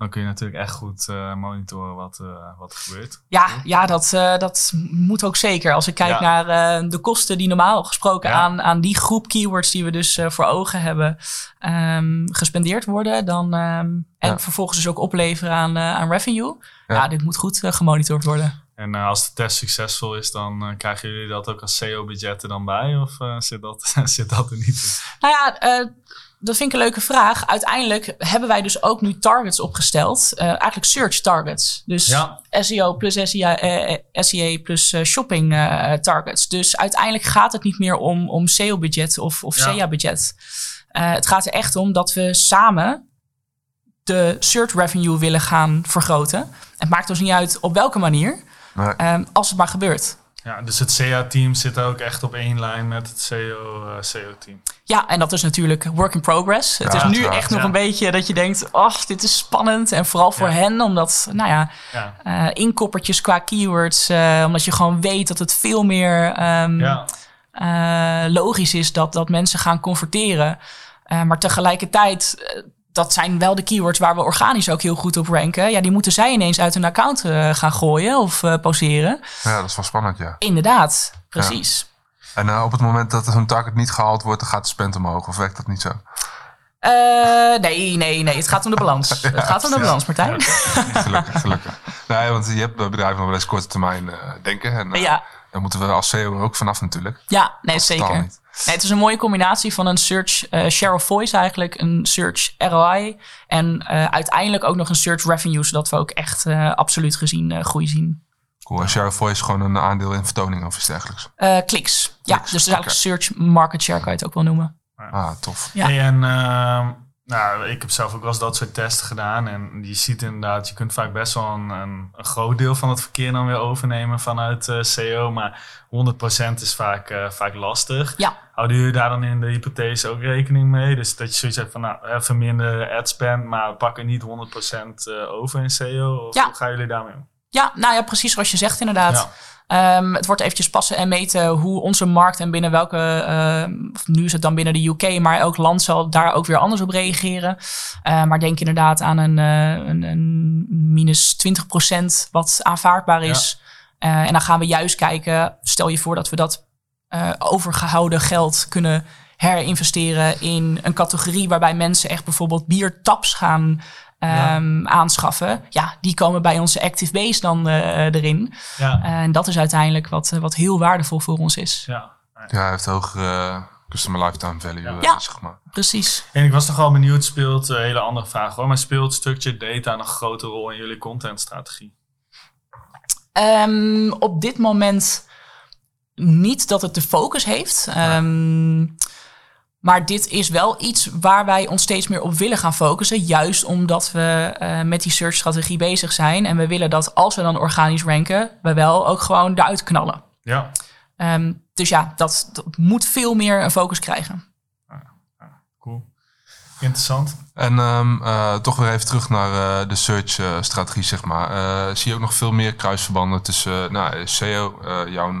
B: dan kun je natuurlijk echt goed uh, monitoren wat, uh, wat er gebeurt.
C: Ja, ja dat, uh, dat moet ook zeker. Als ik kijk naar de kosten die normaal gesproken aan, aan die groep keywords die we dus voor ogen hebben um, gespendeerd worden, dan, um, en vervolgens dus ook opleveren aan, aan revenue. Ja. dit moet goed gemonitord worden.
B: En als de test succesvol is, dan krijgen jullie dat ook als SEO-budgetten dan bij? Of zit, dat, zit dat er niet in?
C: Nou ja, dat vind ik een leuke vraag. Uiteindelijk hebben wij dus ook nu targets opgesteld. Uh, eigenlijk search targets. Dus SEO plus SEA, uh, SEA plus uh, shopping uh, targets. Dus uiteindelijk gaat het niet meer om, om SEO-budget of, of ja. SEA-budget. het gaat er echt om dat we samen de search revenue willen gaan vergroten. Het maakt dus niet uit op welke manier. Nee. Um, als het maar gebeurt.
B: Ja, dus het CA-team zit ook echt op één lijn met het CO-team.
C: Uh, ja, en dat is natuurlijk work in progress. het is nu echt nog een beetje dat je denkt, ach, dit is spannend. En vooral voor hen, omdat, nou ja, uh, inkoppertjes qua keywords. Uh, omdat je gewoon weet dat het veel meer um, logisch is dat, dat mensen gaan converteren. maar tegelijkertijd dat zijn wel de keywords waar we organisch ook heel goed op ranken. Ja, die moeten zij ineens uit hun account uh, gaan gooien of uh, poseren.
A: Ja, dat is wel spannend, ja.
C: Inderdaad, precies.
A: Ja. En uh, op het moment dat hun target niet gehaald wordt, dan gaat de spend omhoog. Of werkt dat niet zo?
C: nee, nee, nee. Het gaat om de balans. ja, het gaat om de balans, Martijn.
A: gelukkig, gelukkig. Nee, want je hebt bedrijven nog wel eens korte termijn denken. En, ja. Daar moeten we als CEO ook vanaf natuurlijk.
C: Ja, nee, zeker. Nee, het is een mooie combinatie van een search uh, share of voice eigenlijk, een search ROI en uh, uiteindelijk ook nog een search revenue, zodat we ook echt uh, absoluut gezien groei zien.
A: Cool. En share of voice is gewoon een aandeel in vertoning of iets dergelijks?
C: kliks. Ja, dus eigenlijk search market share kan je het ook wel noemen.
A: Ah, tof.
B: Ja. en ehm, nou, ik heb zelf ook wel eens dat soort testen gedaan. En je ziet inderdaad, je kunt vaak best wel een, een, een groot deel van het verkeer dan weer overnemen vanuit uh, SEO. Maar 100% is vaak, uh, vaak lastig. Ja. Houden jullie daar dan in de hypothese ook rekening mee? Dus dat je zoiets hebt van, nou, even minder ad spend, maar pakken niet 100% uh, over in SEO? Of ja. hoe gaan jullie daarmee om?
C: Ja, nou ja, precies zoals je zegt inderdaad. Ja. Um, het wordt eventjes passen en meten hoe onze markt en binnen welke, uh, nu is het dan binnen de UK, maar elk land zal daar ook weer anders op reageren. Uh, maar denk inderdaad aan een, uh, een, een minus 20% wat aanvaardbaar is. Uh, en dan gaan we juist kijken, stel je voor dat we dat uh, overgehouden geld kunnen herinvesteren in een categorie waarbij mensen echt bijvoorbeeld biertaps gaan um, ja. aanschaffen. Ja, die komen bij onze Active Base dan uh, erin. Ja. en dat is uiteindelijk wat, wat heel waardevol voor ons is.
A: Ja, ja hij heeft hogere customer lifetime value, ja. Uh, zeg maar.
C: Precies.
B: En ik was nog wel benieuwd, speelt een hele andere vraag hoor, maar speelt structured data een grote rol in jullie contentstrategie?
C: Um, op dit moment niet dat het de focus heeft. Um, maar dit is wel iets waar wij ons steeds meer op willen gaan focussen. Juist omdat we uh, met die search-strategie bezig zijn. En we willen dat als we dan organisch ranken, we wel ook gewoon eruit knallen.
B: Ja.
C: Um, dus ja, dat, dat, moet veel meer een focus krijgen.
B: cool. Interessant.
A: En um, uh, toch weer even terug naar uh, de search-strategie, zeg maar. zie je ook nog veel meer kruisverbanden tussen nou, SEO, jouw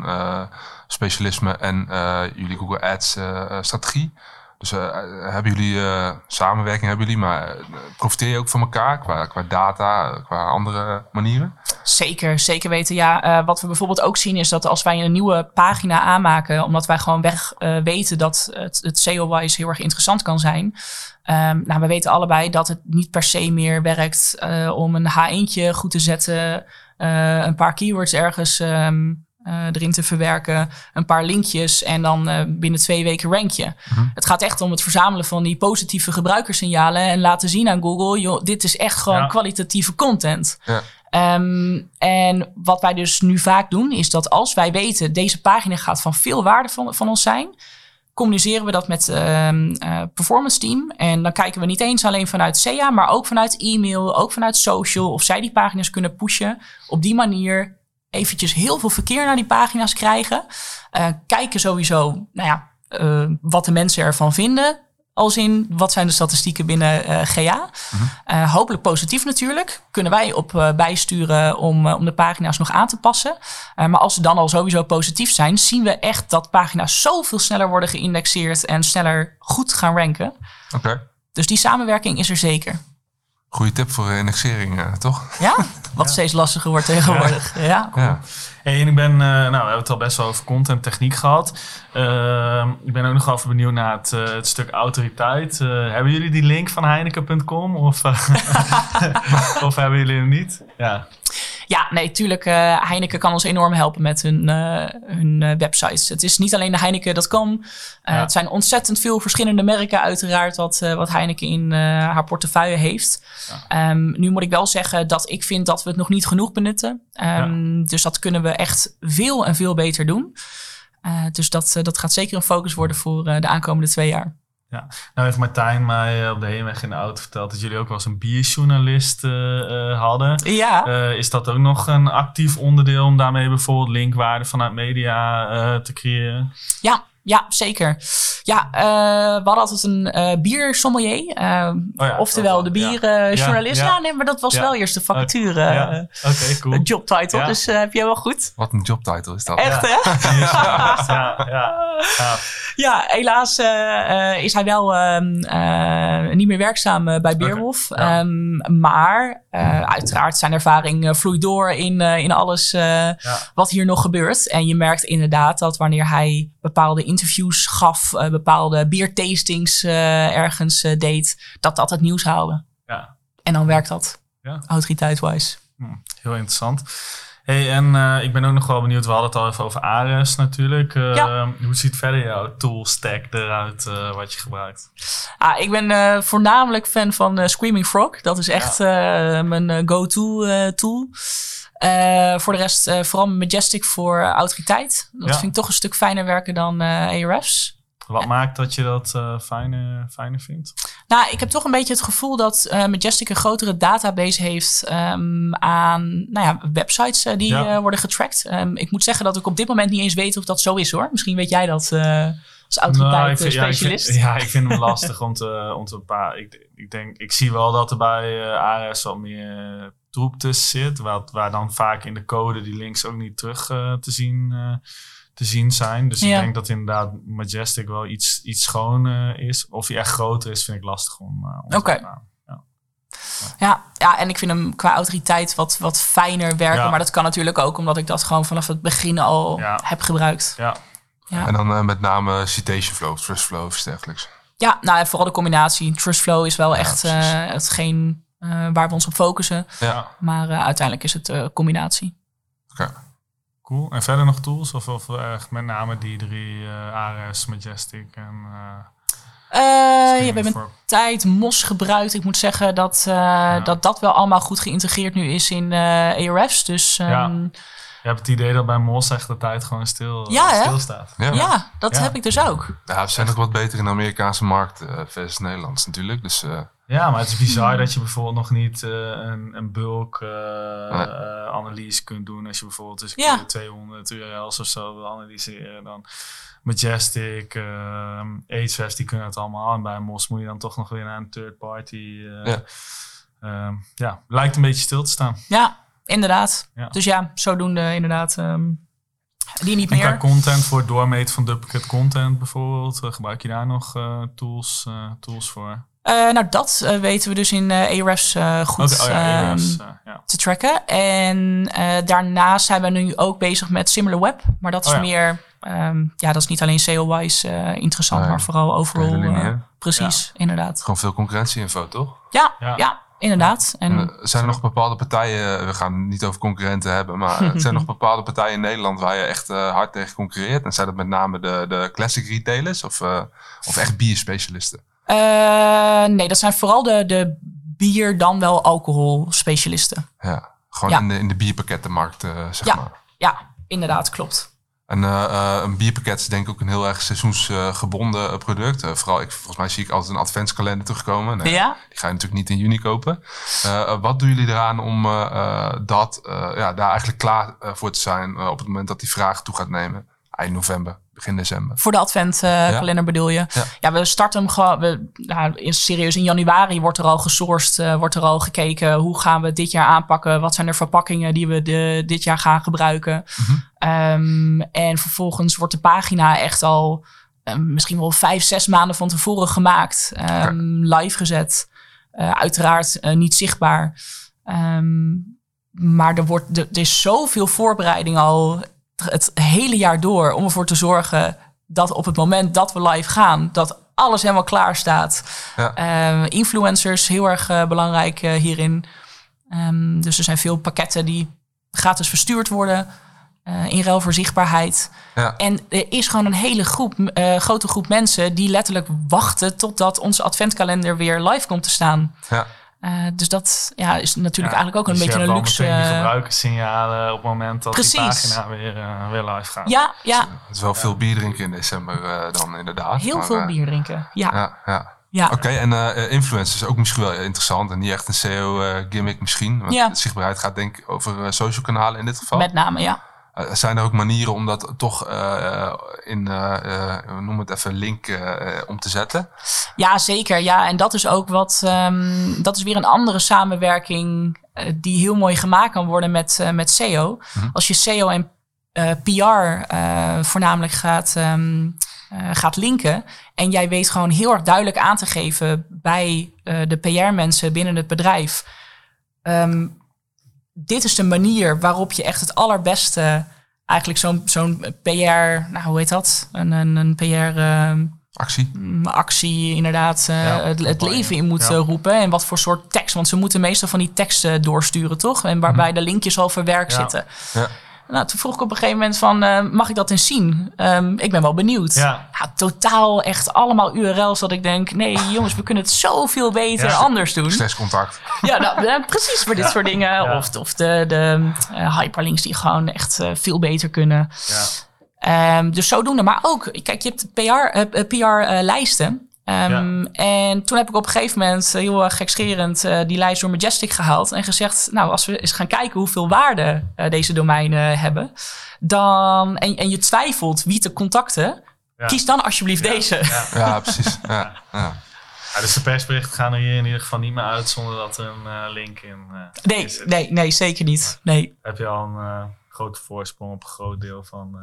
A: specialisme en jullie Google Ads-strategie? Dus uh, hebben jullie samenwerking, hebben jullie, maar profiteer je ook van elkaar qua, qua data, qua andere manieren?
C: Zeker, zeker weten. Ja, wat we bijvoorbeeld ook zien is dat als wij een nieuwe pagina aanmaken, omdat wij gewoon weg weten dat het, het SEO-wise heel erg interessant kan zijn. Um, nou, we weten allebei dat het niet per se meer werkt om een H1'tje goed te zetten, een paar keywords ergens um, uh, erin te verwerken, een paar linkjes en dan uh, binnen twee weken rank je. Mhm. Het gaat echt om het verzamelen van die positieve gebruikerssignalen en laten zien aan Google, joh, dit is echt gewoon kwalitatieve content. Ja. Um, en wat wij dus nu vaak doen, is dat als wij weten, deze pagina gaat van veel waarde van, van ons zijn, communiceren we dat met het uh, uh, performance team. En dan kijken we niet eens alleen vanuit SEA, maar ook vanuit e-mail, ook vanuit social, of zij die pagina's kunnen pushen. Op die manier eventjes heel veel verkeer naar die pagina's krijgen. Uh, kijken sowieso, nou ja, uh, wat de mensen ervan vinden. Als in, wat zijn de statistieken binnen uh, GA? Mm-hmm. hopelijk positief natuurlijk. Kunnen wij op bijsturen om, om de pagina's nog aan te passen. maar als ze dan al sowieso positief zijn, zien we echt dat pagina's zoveel sneller worden geïndexeerd en sneller goed gaan ranken.
A: Oké. Okay.
C: Dus die samenwerking is er zeker.
A: Goede tip voor indexering, toch?
C: Ja, wat ja. steeds lastiger wordt tegenwoordig. Ja. ja.
B: Cool. ja. Hey, en ik ben, uh, nou, we hebben het al best wel over content techniek gehad. Uh, ik ben ook nog even benieuwd naar het, uh, het stuk autoriteit. Uh, hebben jullie die link van Heineken.com of, of hebben jullie hem niet?
C: Ja. Ja, nee, tuurlijk. Uh, Heineken kan ons enorm helpen met hun, uh, hun uh, websites. Het is niet alleen de Heineken.com. Ja. Het zijn ontzettend veel verschillende merken uiteraard wat, wat Heineken in haar portefeuille heeft. Ja. Um, nu moet ik wel zeggen dat ik vind dat we het nog niet genoeg benutten. Um, ja. Dus dat kunnen we echt veel en veel beter doen. dus dat, dat gaat zeker een focus worden voor de aankomende twee jaar.
B: Ja, nou heeft Martijn mij eh, op de heenweg in de auto verteld dat jullie ook wel eens een bierjournalist uh, uh, hadden.
C: Ja.
B: Uh, is dat ook nog een actief onderdeel om daarmee bijvoorbeeld linkwaarde vanuit media te creëren?
C: Ja, ja, zeker. Ja, uh, we hadden altijd een uh, biersommelier. Uh, oh ja, oftewel oh, de bierjournalist. Ja, ja, nee, maar dat was wel eerst de vacature.
B: Oké, okay, cool.
C: Een jobtitle, dus heb je wel goed.
A: Wat een jobtitle is dat.
C: Echt, hè? ja, ja, ja. helaas is hij wel ehm, niet meer werkzaam bij Beerwolf. Okay, um, maar uiteraard zijn ervaring vloeit door in, in alles wat hier nog gebeurt. En je merkt inderdaad dat wanneer hij bepaalde interviews gaf, uh, bepaalde biertastings uh, ergens uh, deed, dat dat het nieuws haalde.
B: Ja.
C: En dan werkt dat, ja. autoriteit-wise.
B: Hm, heel interessant. Hey, en uh, ik ben ook nog wel benieuwd, we hadden het al even over Ares natuurlijk. Uh, ja. Hoe ziet verder jouw tool stack eruit uh, wat je gebruikt?
C: Ah, ik ben voornamelijk fan van Screaming Frog. Dat is echt ja. mijn go-to tool. Uh, voor de rest uh, vooral Majestic voor autoriteit. Dat ja. vind ik toch een stuk fijner werken dan uh, Ahrefs.
B: Wat maakt dat je dat fijner, fijner vindt?
C: Nou, ik heb toch een beetje het gevoel dat Majestic een grotere database heeft um, aan nou ja, websites die ja. worden getracked. Um, ik moet zeggen dat ik op dit moment niet eens weet of dat zo is hoor. Misschien weet jij dat als autoriteit nou, specialist.
B: Ja ik, vind, ja, ik vind hem lastig om te, om te bepalen. Ik, ik, denk, ik zie wel dat er bij ARS wat meer troep tussen zit. Wat, waar dan vaak in de code die links ook niet terug uh, te, zien, uh, te zien zijn. Dus ja. ik denk dat inderdaad Majestic wel iets, iets schoon uh, is. Of hij echt groter is, vind ik lastig om,
C: om Oké. Okay. Ja. Ja, ja, en ik vind hem qua autoriteit wat, wat fijner werken.
B: Ja.
C: Maar dat kan natuurlijk ook omdat ik dat gewoon vanaf het begin al
B: Ja.
C: heb gebruikt.
B: Ja,
C: Ja.
A: En dan eh, met name citation flow, trust flow of dergelijks.
C: Ja, nou vooral de combinatie. Trustflow is wel
A: Ja,
C: echt
A: precies.
C: eh, hetgeen eh, waar we ons op focussen.
B: ja.
C: Maar eh, uiteindelijk is het combinatie.
A: Oké.
B: Cool. En verder nog tools? Of, of echt met name die drie, Ares, Majestic en... Eh,
C: je met
B: for-
C: tijd MOS gebruikt. Ik moet zeggen dat, dat dat wel allemaal goed geïntegreerd nu is in eh ARF's. Dus ehm,
B: Ja.
C: Ja,
B: Je hebt het idee dat bij Mos echt de tijd gewoon stil,
C: Ja,
B: stilstaat.
A: Ja.
C: dat
B: Ja.
C: heb ik dus ook.
A: Ja, we zijn nog wat beter in de Amerikaanse markt eh, versus Nederlands natuurlijk. Dus eh,
B: Ja, maar het is
C: Hmm.
B: bizar dat je bijvoorbeeld nog niet eh, een, een bulk eh,
A: Nee.
B: eh, analyse kunt doen. Als je bijvoorbeeld dus
C: Ja.
B: 200 URL's of zo wil analyseren. Dan Majestic, uh, Ahrefs, die kunnen het allemaal. En bij Mos moet je dan toch nog weer naar een third party. eh,
A: Ja.
B: ehm, ja, lijkt een beetje stil te staan.
C: Ja, inderdaad.
B: Ja.
C: Dus ja, zodoende inderdaad. ehm, die niet
B: En qua
C: meer.
B: content voor het doormeten van duplicate content bijvoorbeeld, eh, gebruik je daar nog eh, tools, eh, tools voor?
C: Eh, nou, dat weten we dus in eh eh, goed
B: oh ja,
C: ehm,
B: eh, ja.
C: te tracken. En daarnaast zijn we nu ook bezig met SimilarWeb. Maar dat is
B: Oh ja.
C: meer, ehm, ja, dat is niet alleen SEO-wise eh, interessant, maar vooral overal. eh, precies, inderdaad.
A: gewoon veel concurrentie-info, toch?
C: Ja,
B: Ja.
C: Inderdaad. En,
A: En, zijn er nog bepaalde partijen, we gaan het niet over concurrenten hebben, maar er zijn nog bepaalde partijen in Nederland waar je echt eh, hard tegen concurreert? En zijn dat met name de, de classic retailers of, eh, of echt bierspecialisten?
C: eh, nee, dat zijn vooral de, de bier dan wel alcohol specialisten.
A: Ja, gewoon
C: Ja.
A: in, de, in de bierpakkettenmarkt, zeg
C: Ja.
A: maar.
C: Ja, inderdaad, klopt.
A: En eh, eh, een bierpakket is denk ik ook een heel erg seizoensgebonden eh, product. Vooral, ik, volgens mij zie ik altijd een adventskalender terugkomen.
C: Ja?
A: Die ga je natuurlijk niet in juni kopen. Wat doen jullie eraan om dat, ja, daar eigenlijk klaar voor te zijn op het moment dat die vraag toe gaat nemen? Eind november, begin december.
C: Voor de adventkalender bedoel je?
A: Ja.
C: Ja. we starten hem gewoon. We, nou, in, serieus, in januari wordt er al gesourced, eh, wordt er al gekeken hoe gaan we het dit jaar aanpakken. Wat zijn de verpakkingen die we de, dit jaar gaan gebruiken?
A: Mhm.
C: Ehm, en vervolgens wordt de pagina echt al eh, misschien wel vijf, zes maanden van tevoren gemaakt, ehm, live gezet. Eh, uiteraard eh, niet zichtbaar. Ehm, maar er, wordt, er, er is zoveel voorbereiding al het hele jaar door om ervoor te zorgen dat op het moment dat we live gaan, dat alles helemaal klaar staat.
A: Ja.
C: Ehm, influencers, heel erg eh, belangrijk eh, hierin. Ehm, dus er zijn veel pakketten die gratis verstuurd worden. eh, in ruil voor zichtbaarheid.
A: Ja.
C: En er is gewoon een hele groep, grote groep mensen die letterlijk wachten totdat onze adventkalender weer live komt te staan.
A: Ja.
C: Eh, dus dat ja, is natuurlijk
B: Ja,
C: eigenlijk ook een
B: dus je
C: beetje
B: hebt
C: een luxe.
B: meteen die gebruikerssignalen op het moment dat
C: Precies.
B: die pagina weer, eh, weer live gaat.
C: ja, ja,
A: Het is wel veel bier drinken in december eh, dan inderdaad.
C: heel
A: Maar,
C: veel
A: eh,
C: bier drinken. Ja, ja.
A: Ja, ja. Oké, en eh influencers is ook misschien wel interessant. En niet echt een SEO-gimmick misschien. Want zichtbaarheid gaat denk ik over eh, social kanalen in dit geval.
C: met name, ja.
A: Eh, zijn er ook manieren om dat toch eh, in, eh, eh, noem het even, link om te zetten?
C: Ja, zeker. Ja, en dat is ook wat. ehm, dat is weer een andere samenwerking die heel mooi gemaakt kan worden met, met SEO.
A: Mhm.
C: Als je SEO en PR voornamelijk gaat, ehm, eh, gaat linken. En jij weet gewoon heel erg duidelijk aan te geven bij de PR-mensen binnen het bedrijf. ehm, dit is de manier waarop je echt het allerbeste. Eigenlijk zo'n zo'n PR, nou hoe heet dat? Een, een, een PR. ehm,
A: Actie?
C: mm, actie inderdaad eh,
B: Ja,
C: het, leven in moet
B: Ja.
C: eh, roepen. En wat voor soort tekst. Want ze moeten meestal van die teksten doorsturen, toch? En waarbij de linkjes al verwerkt
B: Ja.
C: zitten.
A: Ja.
C: Nou, toen vroeg ik op een gegeven moment van, eh, mag ik dat eens zien? Ehm, ik ben wel benieuwd.
B: Ja.
C: totaal echt allemaal URL's dat ik denk, nee jongens, we kunnen het zoveel beter
B: Ja.
C: anders doen.
A: Slash contact.
C: Ja, nou, precies voor dit soort dingen.
B: Ja.
C: Of, of de, de eh, hyperlinks die gewoon echt eh, veel beter kunnen.
B: Ja.
C: Ehm, dus zodoende. Maar ook, kijk, je hebt PR-lijsten. Ehm, En toen heb ik op een gegeven moment, eh, heel erg gekscherend, eh, die lijst door Majestic gehaald. En gezegd, nou, als we eens gaan kijken hoeveel waarde eh, deze domeinen hebben. Dan, en, en je twijfelt wie te contacten.
B: Ja.
C: Kies dan alsjeblieft deze.
B: Ja.
A: Ja, precies. Ja, ja.
B: Ja, dus de persberichten gaan er hier in ieder geval niet meer uit zonder dat er een eh, link in,
C: Nee, nee, nee, zeker niet. Nee.
B: Heb je al een eh, grote voorsprong op een groot deel van, eh,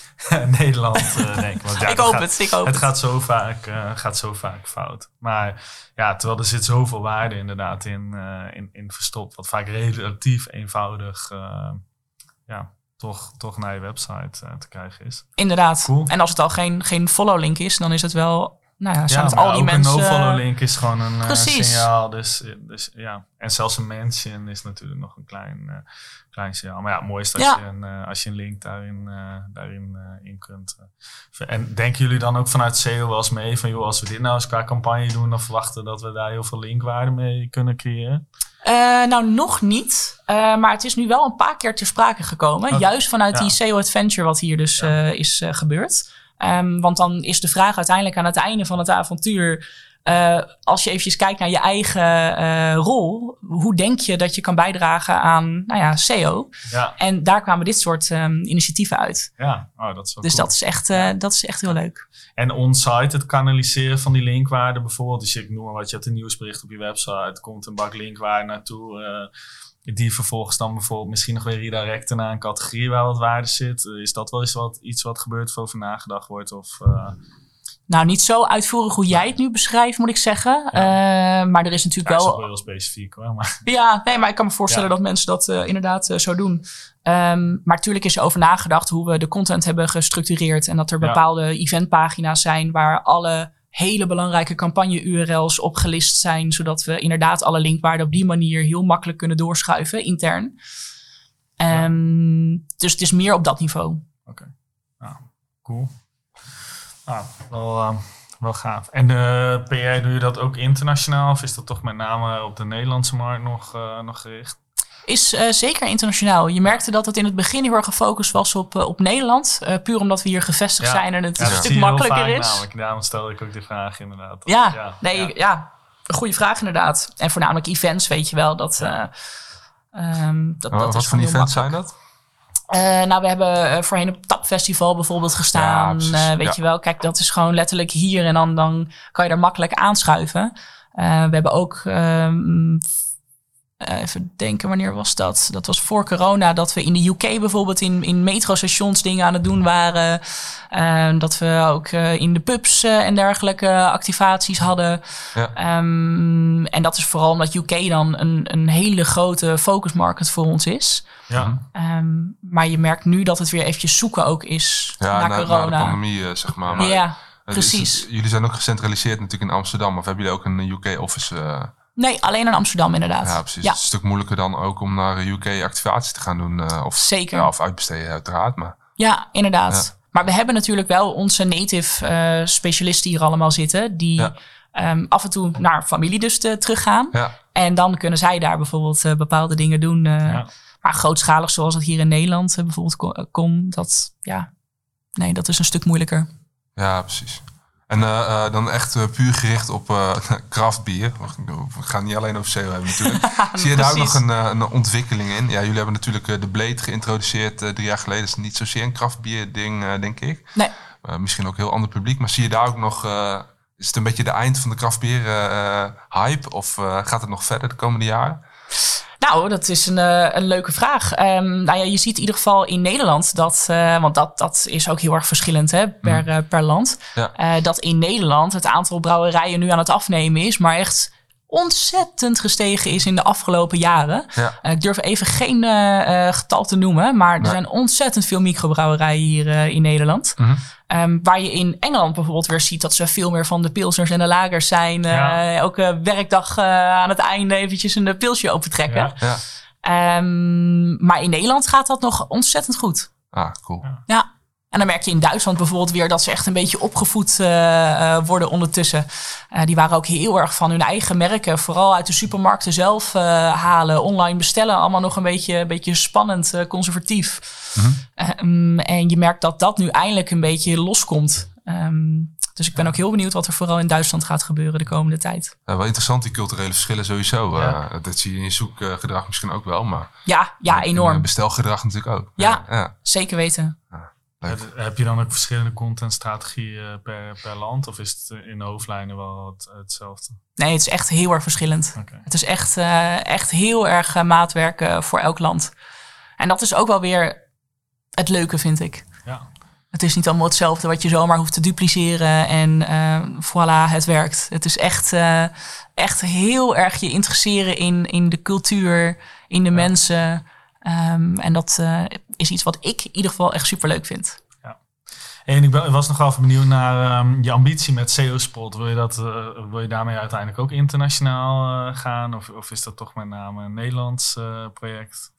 B: Nederland, uh, denk ik. Want, ja,
C: ik hoop
B: gaat,
C: het, ik hoop
B: het. gaat zo, vaak, uh, gaat zo vaak fout. Maar ja, terwijl er zit zoveel waarde inderdaad in, uh, in, in verstopt. Wat vaak relatief eenvoudig ja, toch, toch naar je website te krijgen is.
C: Inderdaad.
B: Cool.
C: En als het al geen, geen follow link is, dan is het wel nou ja, zijn
B: ja,
C: het al die
B: ook
C: mensen...
B: een no-follow link is gewoon een uh,
C: Precies.
B: signaal. Dus, dus ja, en zelfs een mention is natuurlijk nog een klein, uh, klein signaal. Maar ja, het mooiste als,
C: Ja.
B: je, een, uh, als je een link daarin, daarin in kunt. en denken jullie dan ook vanuit SEO wel eens mee van, joh, als we dit nou eens qua campagne doen, dan verwachten dat we daar heel veel linkwaarde mee kunnen creëren?
C: Uh, nou, nog niet. Uh, maar het is nu wel een paar keer ter sprake gekomen.
B: Okay.
C: Juist vanuit
B: Ja.
C: die SEO Adventure wat hier dus
B: Ja.
C: uh, is gebeurd. Um, want dan is de vraag uiteindelijk aan het einde van het avontuur... Uh, als je eventjes kijkt naar je eigen uh, rol, hoe denk je dat je kan bijdragen aan nou ja, SEO?
B: Ja,
C: En daar kwamen dit soort um, initiatieven uit.
B: ja. Oh, dat is wel
C: Dus
B: cool.
C: dat, is echt, uh, dat is echt heel leuk.
B: En on-site het kanaliseren van die linkwaarde bijvoorbeeld. Dus ik noem maar wat, je hebt een nieuwsbericht op je website, komt een bak linkwaarde naartoe. Die vervolgens dan bijvoorbeeld misschien nog weer redirecten naar een categorie waar wat waarde zit. Uh, is dat wel eens wat, iets wat gebeurt of over nagedacht wordt? Of, uh...
C: Nou, niet zo uitvoerig hoe jij het nu beschrijft, moet ik zeggen. Ja. Uh, maar er is natuurlijk
B: ja,
C: wel.
B: is wel heel specifiek hoor. Maar...
C: Ja, nee, maar ik kan me voorstellen
B: Ja.
C: dat mensen dat uh, inderdaad zo doen. Um, maar natuurlijk is er over nagedacht hoe we de content hebben gestructureerd. En dat er bepaalde eventpagina's zijn waar alle hele belangrijke campagne-URL's opgelist zijn. Zodat we inderdaad alle linkwaarden op die manier heel makkelijk kunnen doorschuiven intern. Um, Dus het is meer op dat niveau.
B: Oké, nou, cool. Nou, wel, uh, wel gaaf. En de PR, doe je dat ook internationaal? Of is dat toch met name op de Nederlandse markt nog, uh, nog gericht?
C: Is uh, zeker internationaal. Je merkte dat het in het begin heel erg gefocust was op, uh, op Nederland. Uh, puur omdat we hier gevestigd
B: Ja.
C: zijn en het
B: Ja,
C: een stuk makkelijker is.
B: Namelijk. Daarom stelde ik ook die vraag inderdaad.
C: Ja,
B: Ja,
C: nee,
B: ja.
C: een goede vraag inderdaad. En voornamelijk events, weet je wel. Dat, um, dat,
A: Uh,
C: dat
A: wat
C: is
A: voor events zijn dat?
C: Uh, nou, we hebben uh, voorheen op Tapfestival bijvoorbeeld gestaan. Uh, weet
A: Ja.
C: je wel, kijk, dat is gewoon letterlijk hier en dan, dan kan je daar makkelijk aanschuiven. We hebben ook, um, uh, even denken, wanneer was dat? Dat was voor corona, dat we in de UK bijvoorbeeld in, in metrostations dingen aan het doen waren. Uh, dat we ook uh, in de pubs uh, en dergelijke activaties hadden.
A: Ja.
C: Um, en dat is vooral omdat UK dan een, een hele grote focus market voor ons is.
B: Ja.
C: Um, maar je merkt nu dat het weer eventjes zoeken ook is
A: Ja,
C: na,
A: na,
C: corona.
A: na de pandemie, eh, zeg maar. maar
C: ja,
A: het
C: precies.
A: jullie zijn ook gecentraliseerd natuurlijk in Amsterdam. Of hebben jullie ook een UK-office?
C: Nee, alleen in Amsterdam inderdaad.
A: ja, precies.
C: Ja,
A: Het is een stuk moeilijker dan ook om naar UK-activaties te gaan doen. eh, of,
C: Zeker.
A: Ja, of uitbesteden uiteraard. Maar
C: ja inderdaad. Maar we hebben natuurlijk wel onze native uh, specialisten hier allemaal zitten. Die
A: Ja.
C: um, af en toe naar familie dus te, teruggaan.
A: ja,
C: En dan kunnen zij daar bijvoorbeeld uh, bepaalde dingen doen. Uh,
B: Ja.
C: Maar grootschalig zoals het hier in Nederland uh, bijvoorbeeld kon, kon, dat ja, nee, dat is een stuk moeilijker.
A: ja, precies. En eh, eh, dan echt eh, puur gericht op craftbier. We gaan niet alleen over SEO hebben natuurlijk. Zie je daar ook nog een, een ontwikkeling in? Ja, jullie hebben natuurlijk de Blade geïntroduceerd drie jaar geleden. Dat is niet zozeer een craftbier ding, denk ik.
C: Nee.
A: Misschien ook een heel ander publiek. Maar zie je daar ook nog... is het een beetje de eind van de craftbier eh, hype? Of gaat het nog verder de komende jaren?
C: Nou, dat is een, uh, een leuke vraag. Um, nou ja, je ziet in ieder geval in Nederland dat, uh, want dat, dat is ook heel erg verschillend hè, per, uh, per land.
A: Ja.
C: Uh, dat in Nederland het aantal brouwerijen nu aan het afnemen is, maar echt ontzettend gestegen is in de afgelopen jaren.
A: Ja.
C: ik durf even geen uh, getal te noemen, maar er zijn ontzettend veel microbrouwerijen hier uh, in Nederland.
A: Mhm.
C: Um, waar je in Engeland bijvoorbeeld weer ziet dat ze veel meer van de pilsners en de lagers zijn.
B: Ja.
C: Elke werkdag aan het einde eventjes een pilsje opentrekken. Um, maar in Nederland gaat dat nog ontzettend goed.
A: Ah, cool.
B: Ja.
C: Ja. En dan merk je in Duitsland bijvoorbeeld weer dat ze echt een beetje opgevoed uh, worden ondertussen. Uh, die waren ook heel erg van hun eigen merken, vooral uit de supermarkten zelf uh, halen, online bestellen. Allemaal nog een beetje, een beetje spannend, conservatief.
A: Mhm.
C: Um, en je merkt dat dat nu eindelijk een beetje loskomt. Um, dus ik ben ook heel benieuwd wat er vooral in Duitsland gaat gebeuren de komende tijd.
A: Ja, wel interessant, die culturele verschillen sowieso.
B: Ja.
A: Uh, dat zie je in je zoekgedrag misschien ook wel, maar
C: Ja, ja, enorm.
A: Bestelgedrag natuurlijk ook.
C: Ja.
A: ja.
C: Zeker weten.
A: Leuk.
B: Heb- Heb je dan ook verschillende contentstrategieën per, per land? Of is het in de hoofdlijnen wel het, hetzelfde?
C: Nee, het is echt heel erg verschillend. Het is echt, uh, echt heel erg uh, maatwerk uh, voor elk land. En dat is ook wel weer het leuke, vind ik.
B: Ja.
C: Het is niet allemaal hetzelfde wat je zomaar hoeft te dupliceren en eh, voilà, het werkt. Het is echt, eh, echt heel erg je interesseren in, in de cultuur, in de mensen. Ehm, en dat eh, is iets wat ik in ieder geval echt super leuk vind.
B: En ik ben, was nog wel even benieuwd naar ehm, je ambitie met SEO-spot. Wil je, dat, eh, wil je daarmee uiteindelijk ook internationaal eh, gaan? Of, of is dat toch met name een Nederlands project?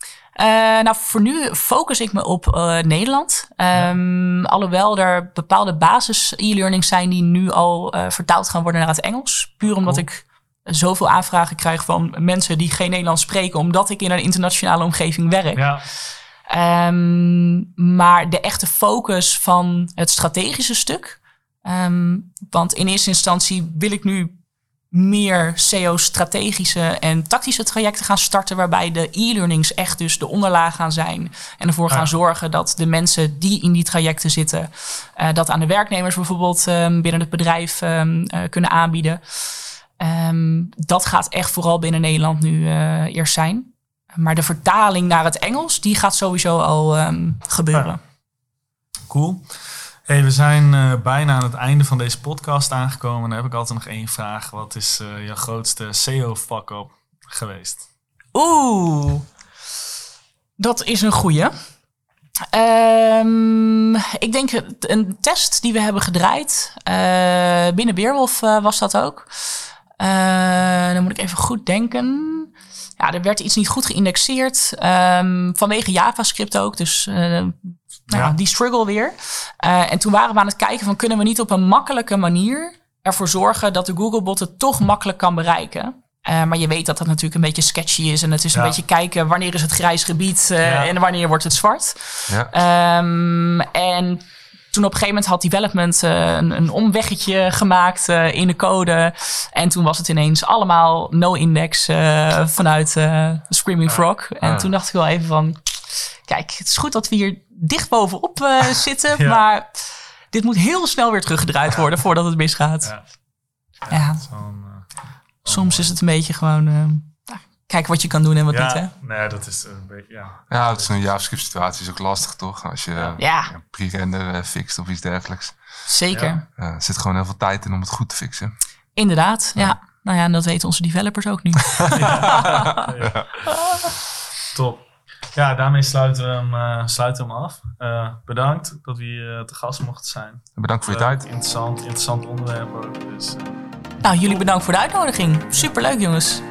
C: Nou, voor nu focus ik me op Nederland. Ehm, Alhoewel er bepaalde basis e-learnings zijn die nu al vertaald gaan worden naar het Engels. Puur omdat
B: Cool.
C: ik zoveel aanvragen krijg van mensen die geen Nederlands spreken, omdat ik in een internationale omgeving werk.
B: Ja,
C: Ehm, maar de echte focus van het strategische stuk. ehm, want in eerste instantie wil ik nu meer SEO-strategische en tactische trajecten gaan starten. Waarbij de e-learnings echt dus de onderlaag gaan zijn. En ervoor gaan zorgen dat de mensen die in die trajecten zitten. eh, dat aan de werknemers bijvoorbeeld ehm, binnen het bedrijf eh, kunnen aanbieden. Ehm, dat gaat echt vooral binnen Nederland nu eh, eerst zijn. Maar de vertaling naar het Engels, die gaat sowieso al ehm, gebeuren.
B: cool. Hey, we zijn eh, bijna aan het einde van deze podcast aangekomen. Dan heb ik altijd nog één vraag. Wat is eh jouw grootste SEO-fuck-up geweest?
C: Oeh, dat is een goeie. Ehm, ik denk een test die we hebben gedraaid. binnen Beerwolf was dat ook. Eh, dan moet ik even goed denken. Ja, er werd iets niet goed geïndexeerd. ehm, vanwege JavaScript ook. Dus eh, nou ja, die struggle weer. Eh, en toen waren we aan het kijken van kunnen we niet op een makkelijke manier ervoor zorgen dat de Googlebot het toch makkelijk kan bereiken. Maar je weet dat dat natuurlijk een beetje sketchy is. En het is een beetje kijken wanneer is het grijs gebied
B: Ja.
C: en wanneer wordt het zwart.
A: Ja.
C: Ehm, en toen op een gegeven moment had development eh, een, een omweggetje gemaakt eh, in de code. En toen was het ineens allemaal no-index eh, vanuit Screaming Frog. En
A: Ah.
C: toen dacht ik wel even van... Kijk, het is goed dat we hier dicht bovenop zitten.
B: Ja.
C: Maar dit moet heel snel weer teruggedraaid worden voordat het misgaat.
B: Ja.
C: Ja, soms is het een beetje gewoon... kijken wat je kan doen en wat niet, hè?
B: ja, nee, dat is een beetje, ja.
A: Ja, het is een JavaScript situatie is ook lastig, toch? Als je
B: Ja.
A: Pre-render eh, fixt of iets dergelijks.
C: zeker.
B: Ja.
A: Eh, er zit gewoon heel veel tijd in om het goed te fixen.
C: Inderdaad, ja. Nou ja, en dat weten onze developers ook nu.
B: Top. Ja, daarmee sluiten we hem, eh, sluiten we hem af. Eh, bedankt dat we hier eh, te gast mochten zijn.
A: Bedankt voor je tijd.
B: Interessant, interessant onderwerp ook. Dus,
C: Nou, jullie bedankt voor de uitnodiging. Superleuk, jongens.